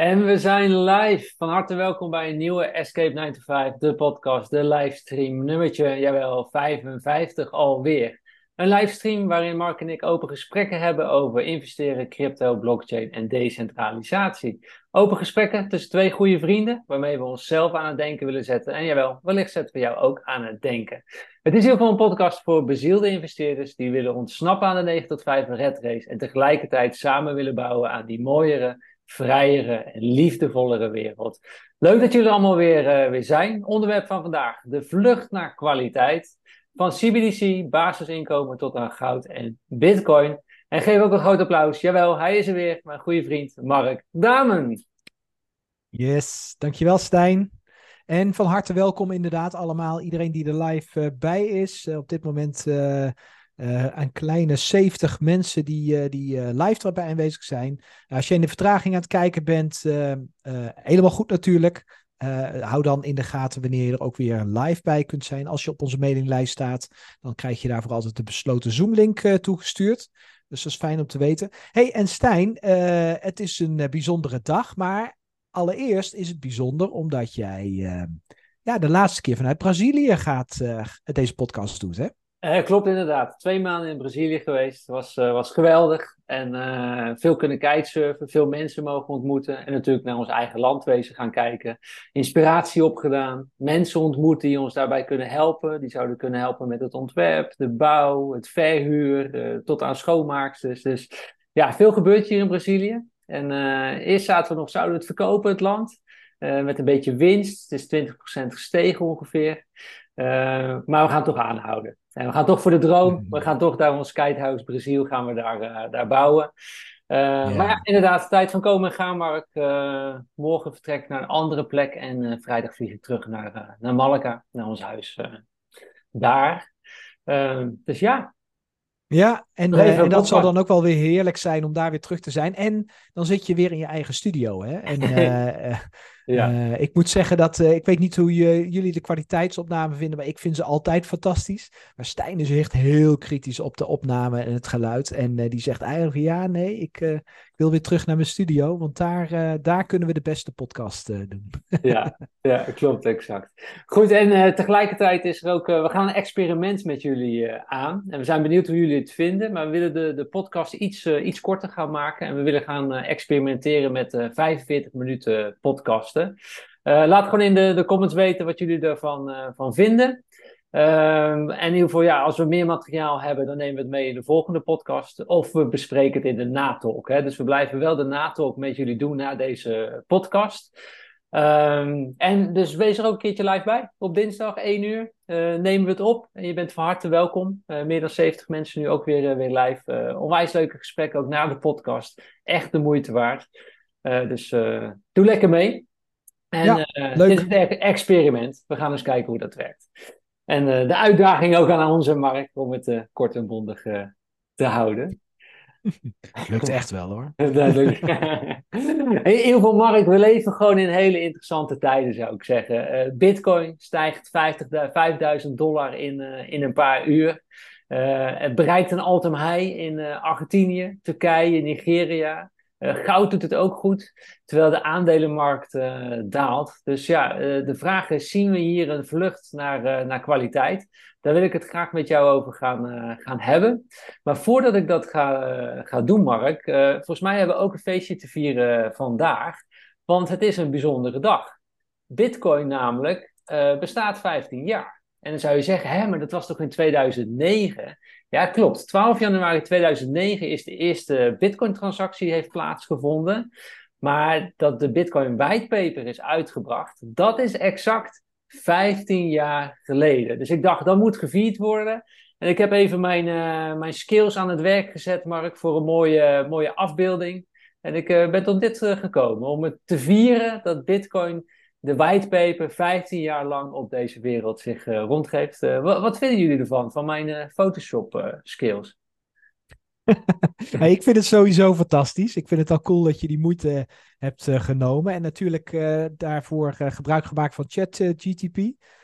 En we zijn live. Van harte welkom bij een nieuwe Escape 9 to 5, de podcast, de livestream. Nummertje, jawel, 55 alweer. Een livestream waarin Mark en ik open gesprekken hebben over investeren, crypto, blockchain en decentralisatie. Open gesprekken tussen twee goede vrienden, waarmee we onszelf aan het denken willen zetten. En jawel, wellicht zetten we jou ook aan het denken. Het is heel veel een podcast voor bezielde investeerders die willen ontsnappen aan de 9 tot 5 red race en tegelijkertijd samen willen bouwen aan die mooiere vrijere en liefdevollere wereld. Leuk dat jullie er allemaal weer, uh, weer zijn. Onderwerp van vandaag: de vlucht naar kwaliteit. Van CBDC, basisinkomen tot aan goud en Bitcoin. En geef ook een groot applaus. Jawel, hij is er weer, mijn goede vriend Mark Damen. Yes, dankjewel Stijn. En van harte welkom inderdaad allemaal. Iedereen die er live uh, bij is. Uh, op dit moment een kleine 70 mensen die, uh, die uh, live erbij aanwezig zijn. als je in de vertraging aan het kijken bent, helemaal goed natuurlijk. hou dan in de gaten wanneer je er ook weer live bij kunt zijn. Als je op onze mailinglijst staat, dan krijg je daarvoor altijd de besloten Zoom-link toegestuurd. Dus dat is fijn om te weten. hey, en Stijn, het is een bijzondere dag, maar allereerst is het bijzonder omdat jij ja, de laatste keer vanuit Brazilië gaat, deze podcast doet, hè? Uh, klopt inderdaad. Twee maanden in Brazilië geweest. Was, uh, was geweldig. En uh, veel kunnen kitesurfen, veel mensen mogen ontmoeten. En natuurlijk naar ons eigen landwezen gaan kijken. Inspiratie opgedaan. Mensen ontmoet die ons daarbij kunnen helpen. Die zouden kunnen helpen met het ontwerp, de bouw, het verhuur, tot aan schoonmaaksters. Dus ja, veel gebeurt hier in Brazilië. En eerst zaten we nog, zouden we het verkopen, het land? Met een beetje winst. Het is 20% gestegen ongeveer. maar we gaan toch aanhouden. En we gaan toch voor de droom. Mhm. We gaan toch daar ons Kitehouse Brazil gaan we daar, uh, daar bouwen. Maar ja, inderdaad, tijd van komen en gaan, Mark. Morgen vertrek ik naar een andere plek en vrijdag vlieg ik terug naar, naar Malaga, naar ons huis daar. dus ja. Ja, en, en dat zal dan ook wel weer heerlijk zijn om daar weer terug te zijn. En dan zit je weer in je eigen studio. Hè? En Ja. Uh, ik moet zeggen dat uh, ik weet niet hoe je, jullie de kwaliteitsopname vinden, maar ik vind ze altijd fantastisch. Maar Stijn is echt heel kritisch op de opname en het geluid. En uh, die zegt eigenlijk: ja, nee, ik, ik, wil weer terug naar mijn studio, want daar, daar kunnen we de beste podcast doen. ja, ja, klopt, exact. Goed, en tegelijkertijd is er ook, we gaan een experiment met jullie aan. En we zijn benieuwd hoe jullie het vinden, maar we willen de, de podcast iets, iets korter gaan maken. En we willen gaan experimenteren met 45 minuten podcasten. Uh, laat gewoon in de, de comments weten wat jullie ervan uh, van vinden. Um, en in ieder geval, ja, als we meer materiaal hebben, dan nemen we het mee in de volgende podcast. Of we bespreken het in de natalk. Hè? Dus we blijven wel de natalk met jullie doen na deze podcast. Um, en dus wees er ook een keertje live bij. Op dinsdag 1 uur uh, nemen we het op. En je bent van harte welkom. Meer dan 70 mensen nu ook weer, weer live. onwijs leuke gesprekken ook na de podcast. Echt de moeite waard. dus doe lekker mee. En ja, uh, dit is een experiment. We gaan eens kijken hoe dat werkt. En uh, de uitdaging ook aan onze markt om het uh, kort en bondig te houden. Lukt echt wel hoor. dat lukt. in ieder geval, Mark, we leven gewoon in hele interessante tijden, zou ik zeggen. Bitcoin stijgt 50, 5000 dollar in, in een paar uur. het bereikt een all-time high in Argentinië, Turkije, Nigeria. Uh, goud doet het ook goed, terwijl de aandelenmarkt uh, daalt. Dus ja, uh, de vraag is: zien we hier een vlucht naar, naar kwaliteit? Daar wil ik het graag met jou over gaan, gaan hebben. Maar voordat ik dat ga, ga doen, Mark, volgens mij hebben we ook een feestje te vieren vandaag. Want het is een bijzondere dag. Bitcoin namelijk bestaat 15 jaar. En dan zou je zeggen, hè, maar dat was toch in 2009? Ja, klopt. 12 januari 2009 is de eerste Bitcoin-transactie heeft plaatsgevonden. Maar dat de Bitcoin whitepaper is uitgebracht, dat is exact 15 jaar geleden. Dus ik dacht, dat moet gevierd worden. En ik heb even mijn, uh, mijn skills aan het werk gezet, Mark, voor een mooie, mooie afbeelding. En ik uh, ben tot dit uh, gekomen om het te vieren dat Bitcoin de whitepaper 15 jaar lang op deze wereld zich uh, rondgeeft. Uh, wat, wat, vinden jullie ervan, van mijn uh, Photoshop skills? hey, ik vind het sowieso fantastisch. Ik vind het al cool dat je die moeite hebt genomen. En natuurlijk daarvoor gebruik gemaakt van ChatGTP.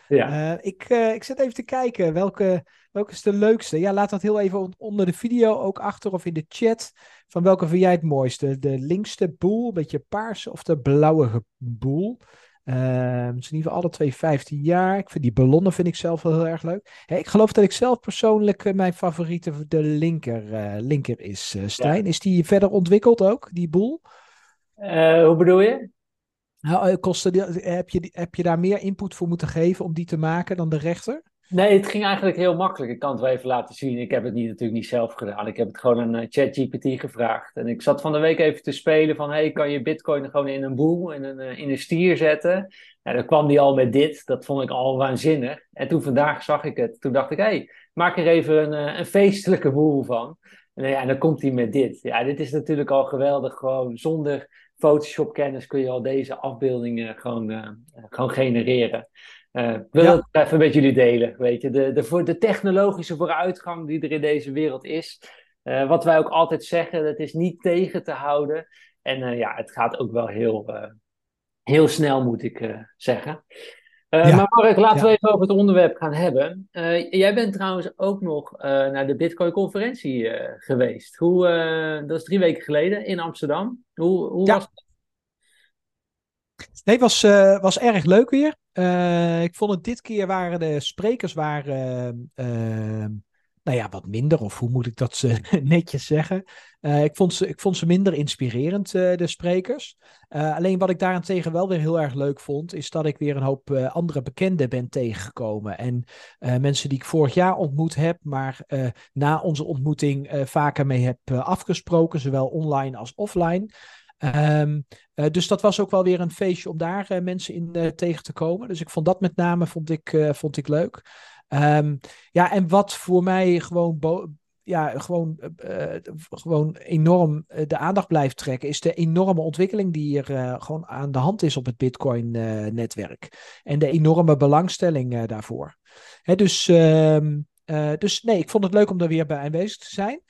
ja. ik, ik zit even te kijken welke, welke is de leukste. Ja, laat dat heel even onder de video ook achter of in de chat. Van welke vind jij het mooiste? De linkste boel, een beetje paars, of de blauwe boel? Uh, is in ieder geval alle twee 15 jaar. Ik vind die ballonnen vind ik zelf wel heel erg leuk. Hey, ik geloof dat ik zelf persoonlijk uh, mijn favoriete de linker, uh, linker is, Stijn. Ja. Is die verder ontwikkeld ook, die boel? hoe bedoel je? Nou, kosten, heb, je, heb je daar meer input voor moeten geven om die te maken dan de rechter? Nee, het ging eigenlijk heel makkelijk. Ik kan het wel even laten zien. Ik heb het niet, natuurlijk niet zelf gedaan. Ik heb het gewoon aan ChatGPT gevraagd. En ik zat van de week even te spelen van... hey, kan je bitcoin gewoon in een boel, in een, in een stier zetten? Nou, dan kwam die al met dit. Dat vond ik al waanzinnig. En toen vandaag zag ik het. Toen dacht ik, hé, hey, maak er even een, een feestelijke boel van. En, ja, en dan komt hij met dit. Ja, dit is natuurlijk al geweldig. Gewoon zonder Photoshop-kennis kun je al deze afbeeldingen gewoon, gewoon genereren. Uh, ik wil ja. het even met jullie delen. Weet je, de, de, voor de technologische vooruitgang die er in deze wereld is. Uh, wat wij ook altijd zeggen, dat is niet tegen te houden. En uh, ja, het gaat ook wel heel, heel snel, moet ik zeggen. Ja. Maar Mark, laten we even over het onderwerp gaan hebben. jij bent trouwens ook nog naar de Bitcoin-conferentie geweest. Hoe, dat is drie weken geleden in Amsterdam. Hoe, hoe was het? Nee, het was, was erg leuk weer. Uh, ik vond het dit keer waren de sprekers waren, uh, nou ja, wat minder, of hoe moet ik dat netjes zeggen? Ik, vond ze, ik vond ze minder inspirerend, de sprekers. alleen wat ik daarentegen wel weer heel erg leuk vond, is dat ik weer een hoop andere bekenden ben tegengekomen. En mensen die ik vorig jaar ontmoet heb, maar na onze ontmoeting vaker mee heb afgesproken, zowel online als offline. Um, dus dat was ook wel weer een feestje om daar uh, mensen in uh, tegen te komen. Dus ik vond dat met name vond ik, vond ik leuk. Um, ja, en wat voor mij gewoon, ja, gewoon, gewoon enorm de aandacht blijft trekken, is de enorme ontwikkeling die er gewoon aan de hand is op het Bitcoin-netwerk. en de enorme belangstelling daarvoor. Hè, dus, um, dus nee, ik vond het leuk om er weer bij aanwezig te zijn.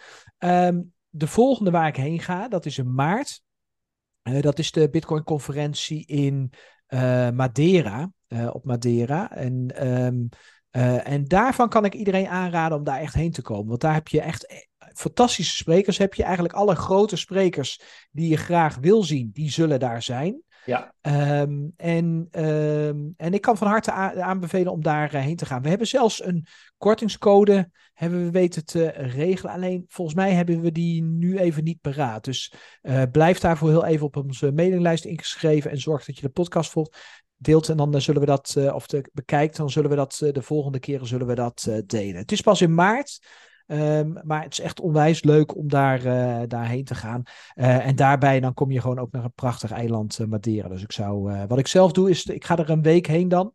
de volgende waar ik heen ga, dat is in maart. Uh, dat is de Bitcoin-conferentie in uh, Madeira, uh, op Madeira. En, um, en daarvan kan ik iedereen aanraden om daar echt heen te komen. Want daar heb je echt fantastische sprekers. Heb je eigenlijk alle grote sprekers die je graag wil zien, die zullen daar zijn. Ja. Um, en, um, en ik kan van harte aanbevelen om daarheen uh, te gaan. We hebben zelfs een kortingscode hebben we weten te regelen. Alleen volgens mij hebben we die nu even niet paraat. Dus uh, blijf daarvoor heel even op onze mailinglijst ingeschreven en zorg dat je de podcast volgt. Deelt en dan uh, zullen we dat, of de, bekijkt, dan zullen we dat de volgende keren zullen we dat delen. Het is pas in maart. Um, maar het is echt onwijs leuk om daar, uh, daarheen te gaan. Uh, en daarbij dan kom je gewoon ook naar een prachtig eiland uh, Madeira. Dus ik zou, wat ik zelf doe is, ik ga er een week heen dan.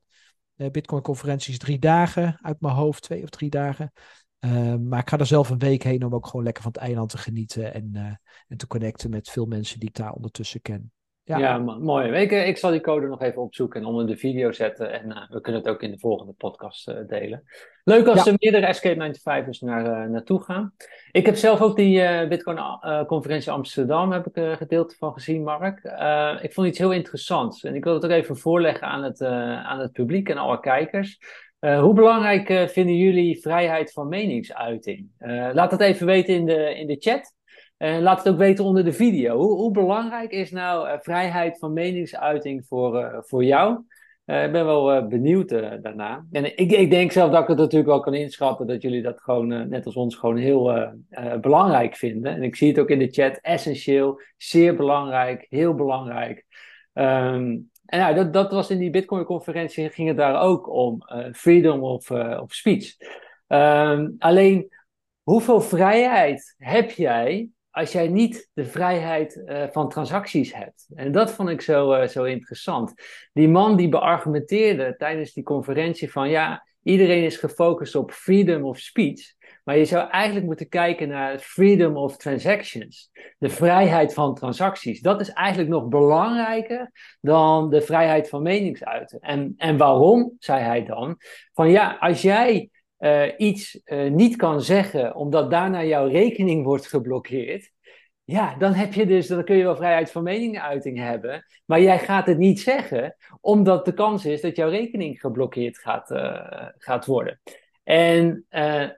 Bitcoin conferenties drie dagen uit mijn hoofd, twee of drie dagen. Ehm, maar ik ga er zelf een week heen om ook gewoon lekker van het eiland te genieten en, en te connecten met veel mensen die ik daar ondertussen ken. Ja, ja mooi. Ik, ik zal die code nog even opzoeken en onder de video zetten. En uh, we kunnen het ook in de volgende podcast uh, delen. Leuk als ja. er meerdere Escape 95ers naar, uh, naartoe gaan. Ik heb zelf ook die Bitcoin-conferentie Amsterdam heb ik gedeelte van gezien, Mark. ik vond iets heel interessants. En ik wil het ook even voorleggen aan het, aan het publiek en alle kijkers. hoe belangrijk vinden jullie vrijheid van meningsuiting? laat het even weten in de, in de chat. Uh, laat het ook weten onder de video. Hoe, hoe belangrijk is nou uh, vrijheid van meningsuiting voor, uh, voor jou? ik ben wel benieuwd daarna. En ik, ik denk zelf dat ik het natuurlijk wel kan inschatten dat jullie dat gewoon, net als ons, gewoon heel belangrijk vinden. En ik zie het ook in de chat, essentieel, zeer belangrijk, heel belangrijk. Um, en nou, dat, dat was in die Bitcoin-conferentie, ging het daar ook om. freedom of, of speech. Um, alleen, hoeveel vrijheid heb jij als jij niet de vrijheid uh, van transacties hebt. En dat vond ik zo, uh, zo interessant. Die man die beargumenteerde tijdens die conferentie van ja, iedereen is gefocust op freedom of speech. Maar je zou eigenlijk moeten kijken naar freedom of transactions. De vrijheid van transacties. Dat is eigenlijk nog belangrijker dan de vrijheid van meningsuiten. En, en waarom, zei hij dan? Van ja, als jij iets niet kan zeggen omdat daarna jouw rekening wordt geblokkeerd, ja, dan heb je dus, dan kun je wel vrijheid van meningsuiting hebben, maar jij gaat het niet zeggen, omdat de kans is dat jouw rekening geblokkeerd gaat, uh, gaat worden. En,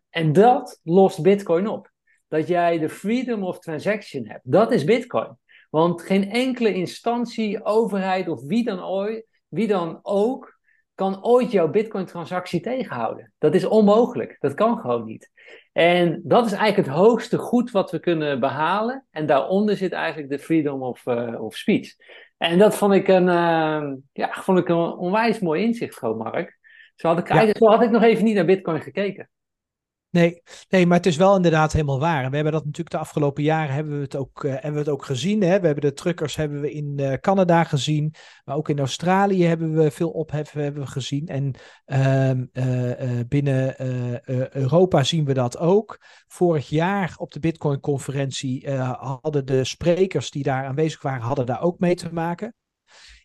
en dat lost Bitcoin op. Dat jij de freedom of transaction hebt. Dat is Bitcoin. Want geen enkele instantie, overheid of wie dan, ooit, wie dan ook kan ooit jouw Bitcoin-transactie tegenhouden. Dat is onmogelijk. Dat kan gewoon niet. En dat is eigenlijk het hoogste goed wat we kunnen behalen. En daaronder zit eigenlijk de freedom of, uh, of speech. En dat vond ik een, uh, ja, vond ik een onwijs mooi inzicht, gewoon, Mark. Zo had, ik, ja. zo had ik nog even niet naar Bitcoin gekeken. Nee, nee, maar het is wel inderdaad helemaal waar. We hebben dat natuurlijk de afgelopen jaren hebben we het ook, uh, hebben we het ook gezien. Hè? We hebben de truckers hebben we in uh, Canada gezien, maar ook in Australië hebben we veel ophef hebben we gezien. En uh, binnen Europa zien we dat ook. Vorig jaar op de Bitcoin-conferentie hadden de sprekers die daar aanwezig waren, hadden daar ook mee te maken.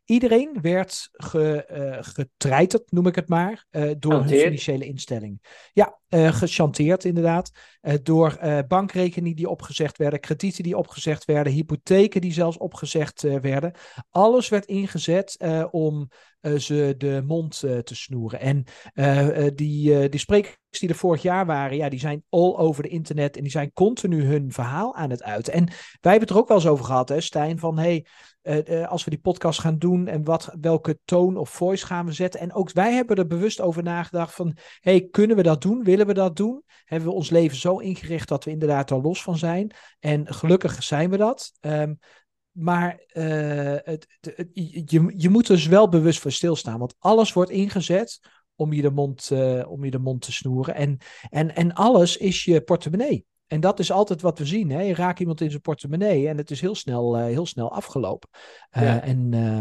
Iedereen werd ge, uh, getreiterd, noem ik het maar, uh, door Chanteerd. hun financiële instelling. Ja, uh, gechanteerd inderdaad. door bankrekeningen die opgezegd werden, kredieten die opgezegd werden, hypotheken die zelfs opgezegd werden. Alles werd ingezet om ze de mond te snoeren. En die, die sprekers die er vorig jaar waren, ja, die zijn all over de internet en die zijn continu hun verhaal aan het uiten. En wij hebben het er ook wel eens over gehad, hè, Stijn, van hey, uh, als we die podcast gaan doen en wat, welke toon of voice gaan we zetten. En ook wij hebben er bewust over nagedacht van, hey, kunnen we dat doen? Willen we dat doen? Hebben we ons leven zo ingericht dat we inderdaad er los van zijn? En gelukkig zijn we dat. Um, maar uh, het, je, je moet dus wel bewust voor stilstaan, want alles wordt ingezet om je de mond, om je de mond te snoeren. En, en, en alles is je portemonnee. En dat is altijd wat we zien. Hè? Je raakt iemand in zijn portemonnee en het is heel snel, uh, heel snel afgelopen. Uh, ja. En uh,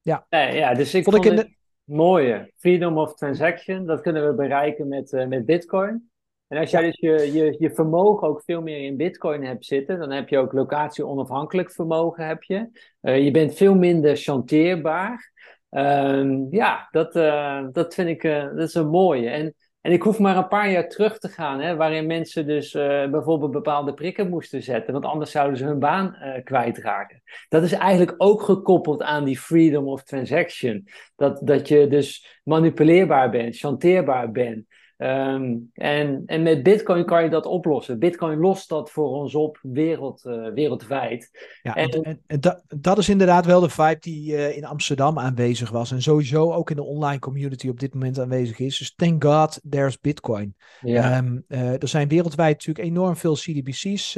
ja. ja. Ja, dus ik vond, vond ik in de... mooie. Freedom of transaction, dat kunnen we bereiken met, uh, met Bitcoin. En als jij dus je, je, je vermogen ook veel meer in Bitcoin hebt zitten, dan heb je ook locatie-onafhankelijk vermogen. Heb je. je bent veel minder chanteerbaar. Ehm, ja, dat, dat vind ik dat is een mooie. En en ik hoef maar een paar jaar terug te gaan, hè, waarin mensen dus uh, bijvoorbeeld bepaalde prikken moesten zetten, want anders zouden ze hun baan uh, kwijtraken. Dat is eigenlijk ook gekoppeld aan die freedom of transaction. Dat, dat je dus manipuleerbaar bent, chanteerbaar bent. Um, en, en met Bitcoin kan je dat oplossen. Bitcoin lost dat voor ons op wereld, uh, wereldwijd. Ja, en, en, en dat, dat is inderdaad wel de vibe die uh, in Amsterdam aanwezig was. En sowieso ook in de online community op dit moment aanwezig is. Dus thank God there's Bitcoin. Ja. Um, uh, er zijn wereldwijd natuurlijk enorm veel CDBC's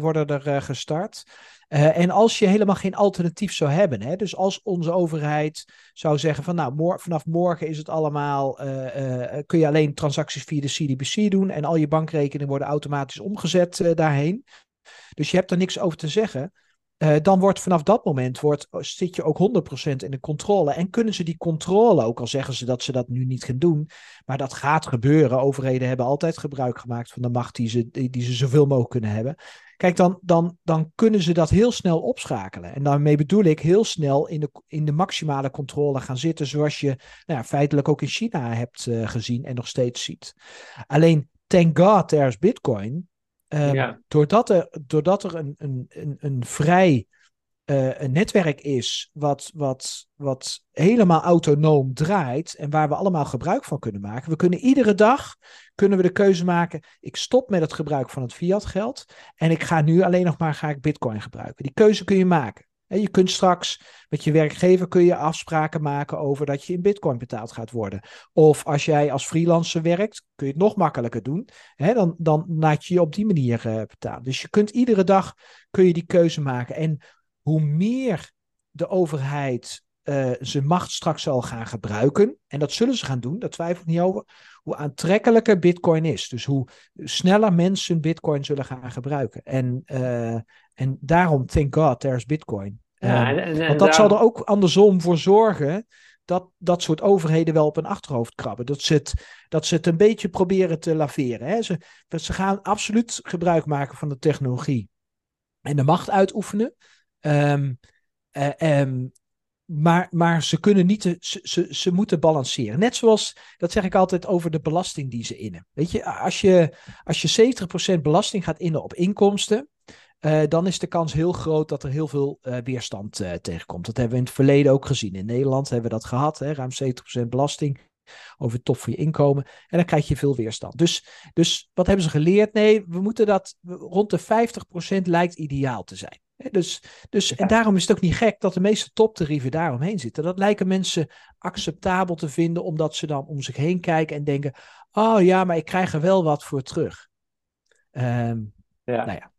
worden er gestart. Uh, en als je helemaal geen alternatief zou hebben, hè, dus als onze overheid zou zeggen van nou, vanaf morgen is het allemaal, uh, uh, kun je alleen transacties via de CDBC doen en al je bankrekeningen worden automatisch omgezet daarheen. Dus je hebt er niks over te zeggen. Dan wordt vanaf dat moment wordt, zit je ook 100% in de controle. En kunnen ze die controle, ook al zeggen ze dat ze dat nu niet gaan doen, maar dat gaat gebeuren. Overheden hebben altijd gebruik gemaakt van de macht die ze, die, ze zoveel mogelijk kunnen hebben. Kijk, dan, dan, dan kunnen ze dat heel snel opschakelen. En daarmee bedoel ik heel snel in de, in de maximale controle gaan zitten, zoals je nou ja, feitelijk ook in China hebt uh, gezien en nog steeds ziet. Alleen, thank God there's Bitcoin. Um, ja. doordat, er, doordat er een, een, een, een vrij uh, een netwerk is wat, wat, wat helemaal autonoom draait en waar we allemaal gebruik van kunnen maken. We kunnen iedere dag kunnen we de keuze maken, ik stop met het gebruik van het fiat geld en ik ga nu alleen nog maar ga ik bitcoin gebruiken. Die keuze kun je maken. Je kunt straks met je werkgever kun je afspraken maken over dat je in bitcoin betaald gaat worden. Of als jij als freelancer werkt, kun je het nog makkelijker doen. Hè, dan, dan laat je je op die manier uh, betalen. Dus je kunt iedere dag kun je die keuze maken. En hoe meer de overheid uh, zijn macht straks zal gaan gebruiken, en dat zullen ze gaan doen, daar twijfel ik niet over, hoe aantrekkelijker Bitcoin is. Dus hoe sneller mensen Bitcoin zullen gaan gebruiken. En, uh, en daarom, thank God, there's Bitcoin. Ja, en, en, want dat zal er ook andersom voor zorgen dat dat soort overheden wel op een achterhoofd krabben. Dat ze het, dat ze het een beetje proberen te laveren. Hè. Ze, ze gaan absoluut gebruik maken van de technologie en de macht uitoefenen. Um, uh, um, maar, maar ze kunnen niet, ze, ze, moeten balanceren. Net zoals, dat zeg ik altijd over de belasting die ze innen. Weet je, als je, als je 70% belasting gaat innen op inkomsten, uh, dan is de kans heel groot dat er heel veel uh, weerstand uh, tegenkomt. Dat hebben we in het verleden ook gezien. In Nederland hebben we dat gehad, hè, ruim 70% belasting over de top van je inkomen. En dan krijg je veel weerstand. Dus, dus wat hebben ze geleerd? Nee, we moeten dat rond de 50% lijkt ideaal te zijn. Dus, dus, En daarom is het ook niet gek dat de meeste toptarieven daaromheen zitten. Dat lijken mensen acceptabel te vinden, omdat ze dan om zich heen kijken en denken: Oh ja, maar ik krijg er wel wat voor terug. Um, ja. Nou ja.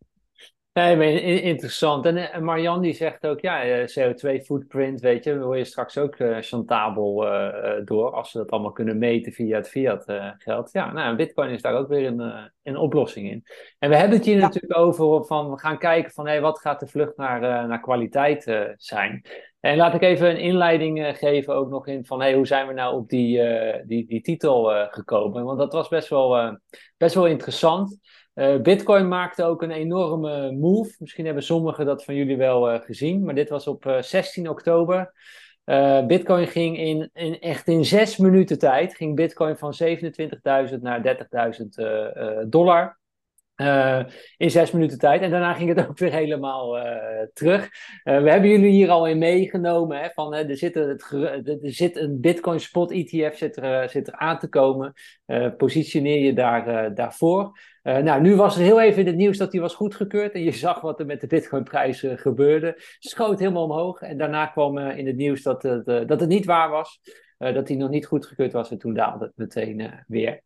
Nee, maar interessant. En, en Marian die zegt ook, ja, eh, CO2-footprint, weet je, wil je straks ook uh, chantabel uh, door, als ze dat allemaal kunnen meten via het fiat-geld. ja, nou, Bitcoin is daar ook weer een, een oplossing in. En we hebben het hier natuurlijk over van, we gaan kijken van, hé, hey, wat gaat de vlucht naar, naar kwaliteit zijn? En laat ik even een inleiding geven ook nog in van, hé, hey, hoe zijn we nou op die, die, die titel gekomen? Want dat was best wel, best wel interessant. Uh, Bitcoin maakte ook een enorme move. Misschien hebben sommigen dat van jullie wel uh, gezien, maar dit was op uh, eh, 16 oktober. Bitcoin ging in, in, echt in zes minuten tijd ging Bitcoin van 27.000 naar 30.000 dollar. Uh, in zes minuten tijd. En daarna ging het ook weer helemaal uh, terug. Uh, we hebben jullie hier al in meegenomen. Hè, van, er, zit het, er zit een Bitcoin Spot ETF zit er, zit er aan te komen. positioneer je daar, daarvoor. nou, nu was er heel even in het nieuws dat die was goedgekeurd. En je zag wat er met de Bitcoin-prijs gebeurde. Schoot helemaal omhoog. En daarna kwam in het nieuws dat, dat het niet waar was. dat die nog niet goedgekeurd was. En toen daalde het meteen weer.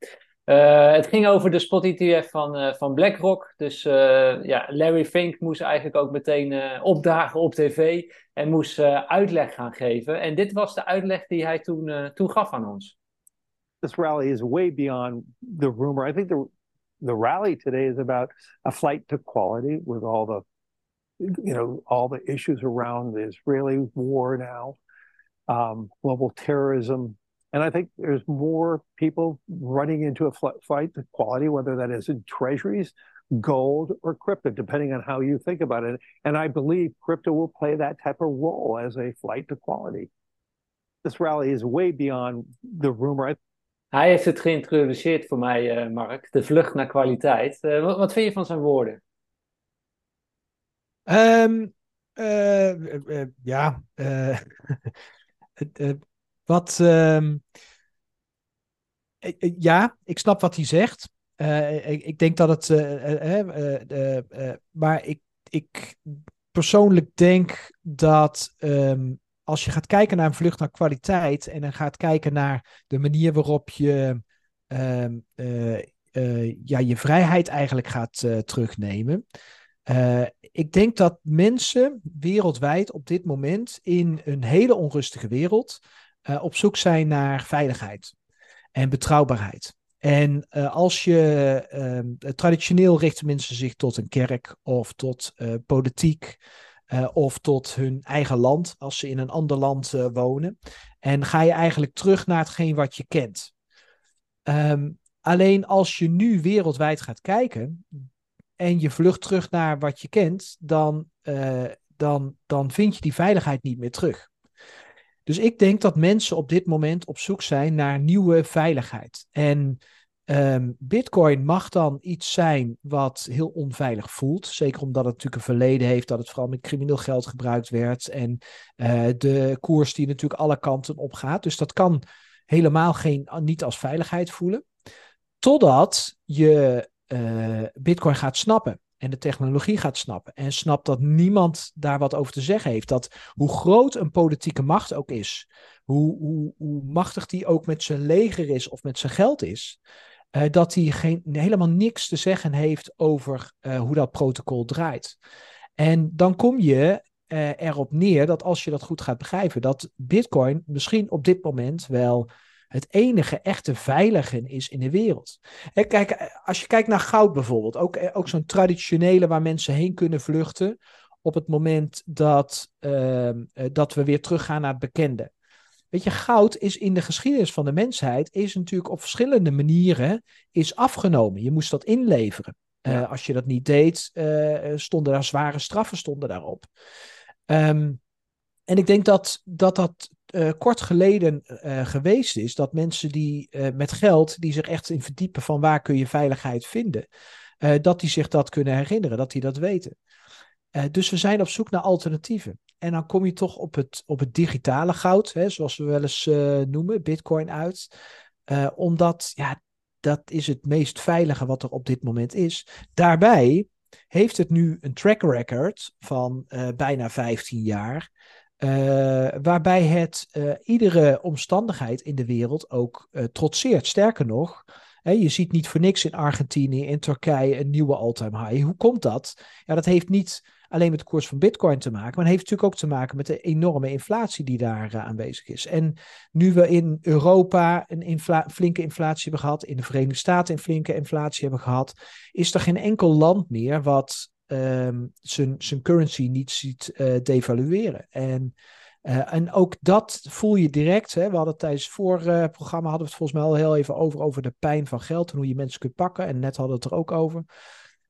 Uh, het ging over de spot ETF van, uh, van BlackRock. Dus uh, ja, Larry Fink moest eigenlijk ook meteen opdagen op tv en moest uitleg gaan geven. En dit was de uitleg die hij toen, toen gaf aan ons. This rally is way beyond the rumor. I think the, the rally today is about a flight to quality with all the, you know, all the issues around the Israeli war now, um, global terrorism, And I think there's more people running into a fight to quality, whether that is in treasuries, gold, or crypto, depending on how you think about it. And I believe crypto will play that type of role as a flight to quality. This rally is way beyond the rumor. Hij heeft het geïntroduceerd voor mij, uh, Mark, de vlucht naar kwaliteit. Uh, wat, wat, vind je van zijn woorden? Um, uh, ja, Wat, uh, ja, ik snap wat hij zegt. Uh, ik, denk dat het. Uh, maar ik, ik persoonlijk denk dat um, als je gaat kijken naar een vlucht naar kwaliteit en dan gaat kijken naar de manier waarop je um, ja, je vrijheid eigenlijk gaat terugnemen. ik denk dat mensen wereldwijd op dit moment in een hele onrustige wereld uh, op zoek zijn naar veiligheid en betrouwbaarheid. En uh, als je uh, traditioneel richten mensen zich tot een kerk of tot uh, politiek of tot hun eigen land als ze in een ander land wonen. En ga je eigenlijk terug naar hetgeen wat je kent. Um, alleen als je nu wereldwijd gaat kijken en je vlucht terug naar wat je kent, dan, dan, dan vind je die veiligheid niet meer terug. Dus ik denk dat mensen op dit moment op zoek zijn naar nieuwe veiligheid. En um, Bitcoin mag dan iets zijn wat heel onveilig voelt. Zeker omdat het natuurlijk een verleden heeft dat het vooral met crimineel geld gebruikt werd. En uh, de koers die natuurlijk alle kanten op gaat. Dus dat kan helemaal geen, niet als veiligheid voelen. Totdat je uh, Bitcoin gaat snappen en de technologie gaat snappen en snapt dat niemand daar wat over te zeggen heeft. Dat hoe groot een politieke macht ook is, hoe, hoe, hoe machtig die ook met zijn leger is of met zijn geld is, uh, dat hij geen, helemaal niks te zeggen heeft over uh, hoe dat protocol draait. En dan kom je uh, erop neer dat als je dat goed gaat begrijpen, dat Bitcoin misschien op dit moment wel het enige echte veilige is in de wereld. En kijk, als je kijkt naar goud bijvoorbeeld, ook, eh, ook zo'n traditionele waar mensen heen kunnen vluchten op het moment dat, uh, dat we weer teruggaan naar het bekende. Weet je, goud is in de geschiedenis van de mensheid, is natuurlijk op verschillende manieren is afgenomen. Je moest dat inleveren. Uh, als je dat niet deed, uh, stonden daar zware straffen stonden daarop. Um, en ik denk dat dat, dat kort geleden geweest is, dat mensen die met geld, die zich echt in verdiepen van waar kun je veiligheid vinden, dat die zich dat kunnen herinneren, dat die dat weten. dus we zijn op zoek naar alternatieven. En dan kom je toch op het, op het digitale goud, hè, zoals we wel eens noemen, bitcoin uit. omdat ja, dat is het meest veilige wat er op dit moment is. Daarbij heeft het nu een track record van uh, bijna 15 jaar. Uh, waarbij het uh, iedere omstandigheid in de wereld ook trotseert. Sterker nog, hè, je ziet niet voor niks in Argentinië, in Turkije een nieuwe all-time high. Hoe komt dat? Ja, dat heeft niet alleen met de koers van Bitcoin te maken, maar het heeft natuurlijk ook te maken met de enorme inflatie die daar aanwezig is. En nu we in Europa een flinke inflatie hebben gehad, in de Verenigde Staten een flinke inflatie hebben gehad, is er geen enkel land meer wat um, zijn currency niet ziet uh, devalueren. En uh, en ook dat voel je direct. Hè. We hadden tijdens het vorige programma hadden we het volgens mij al heel even over, over de pijn van geld en hoe je mensen kunt pakken. En net hadden we het er ook over.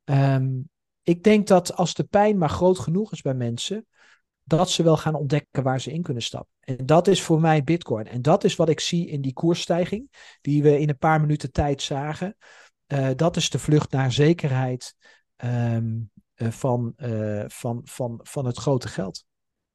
Um, ik denk dat als de pijn maar groot genoeg is bij mensen, dat ze wel gaan ontdekken waar ze in kunnen stappen. En dat is voor mij Bitcoin. En dat is wat ik zie in die koersstijging, die we in een paar minuten tijd zagen. Dat is de vlucht naar zekerheid uh, van, uh, van, van, van het grote geld.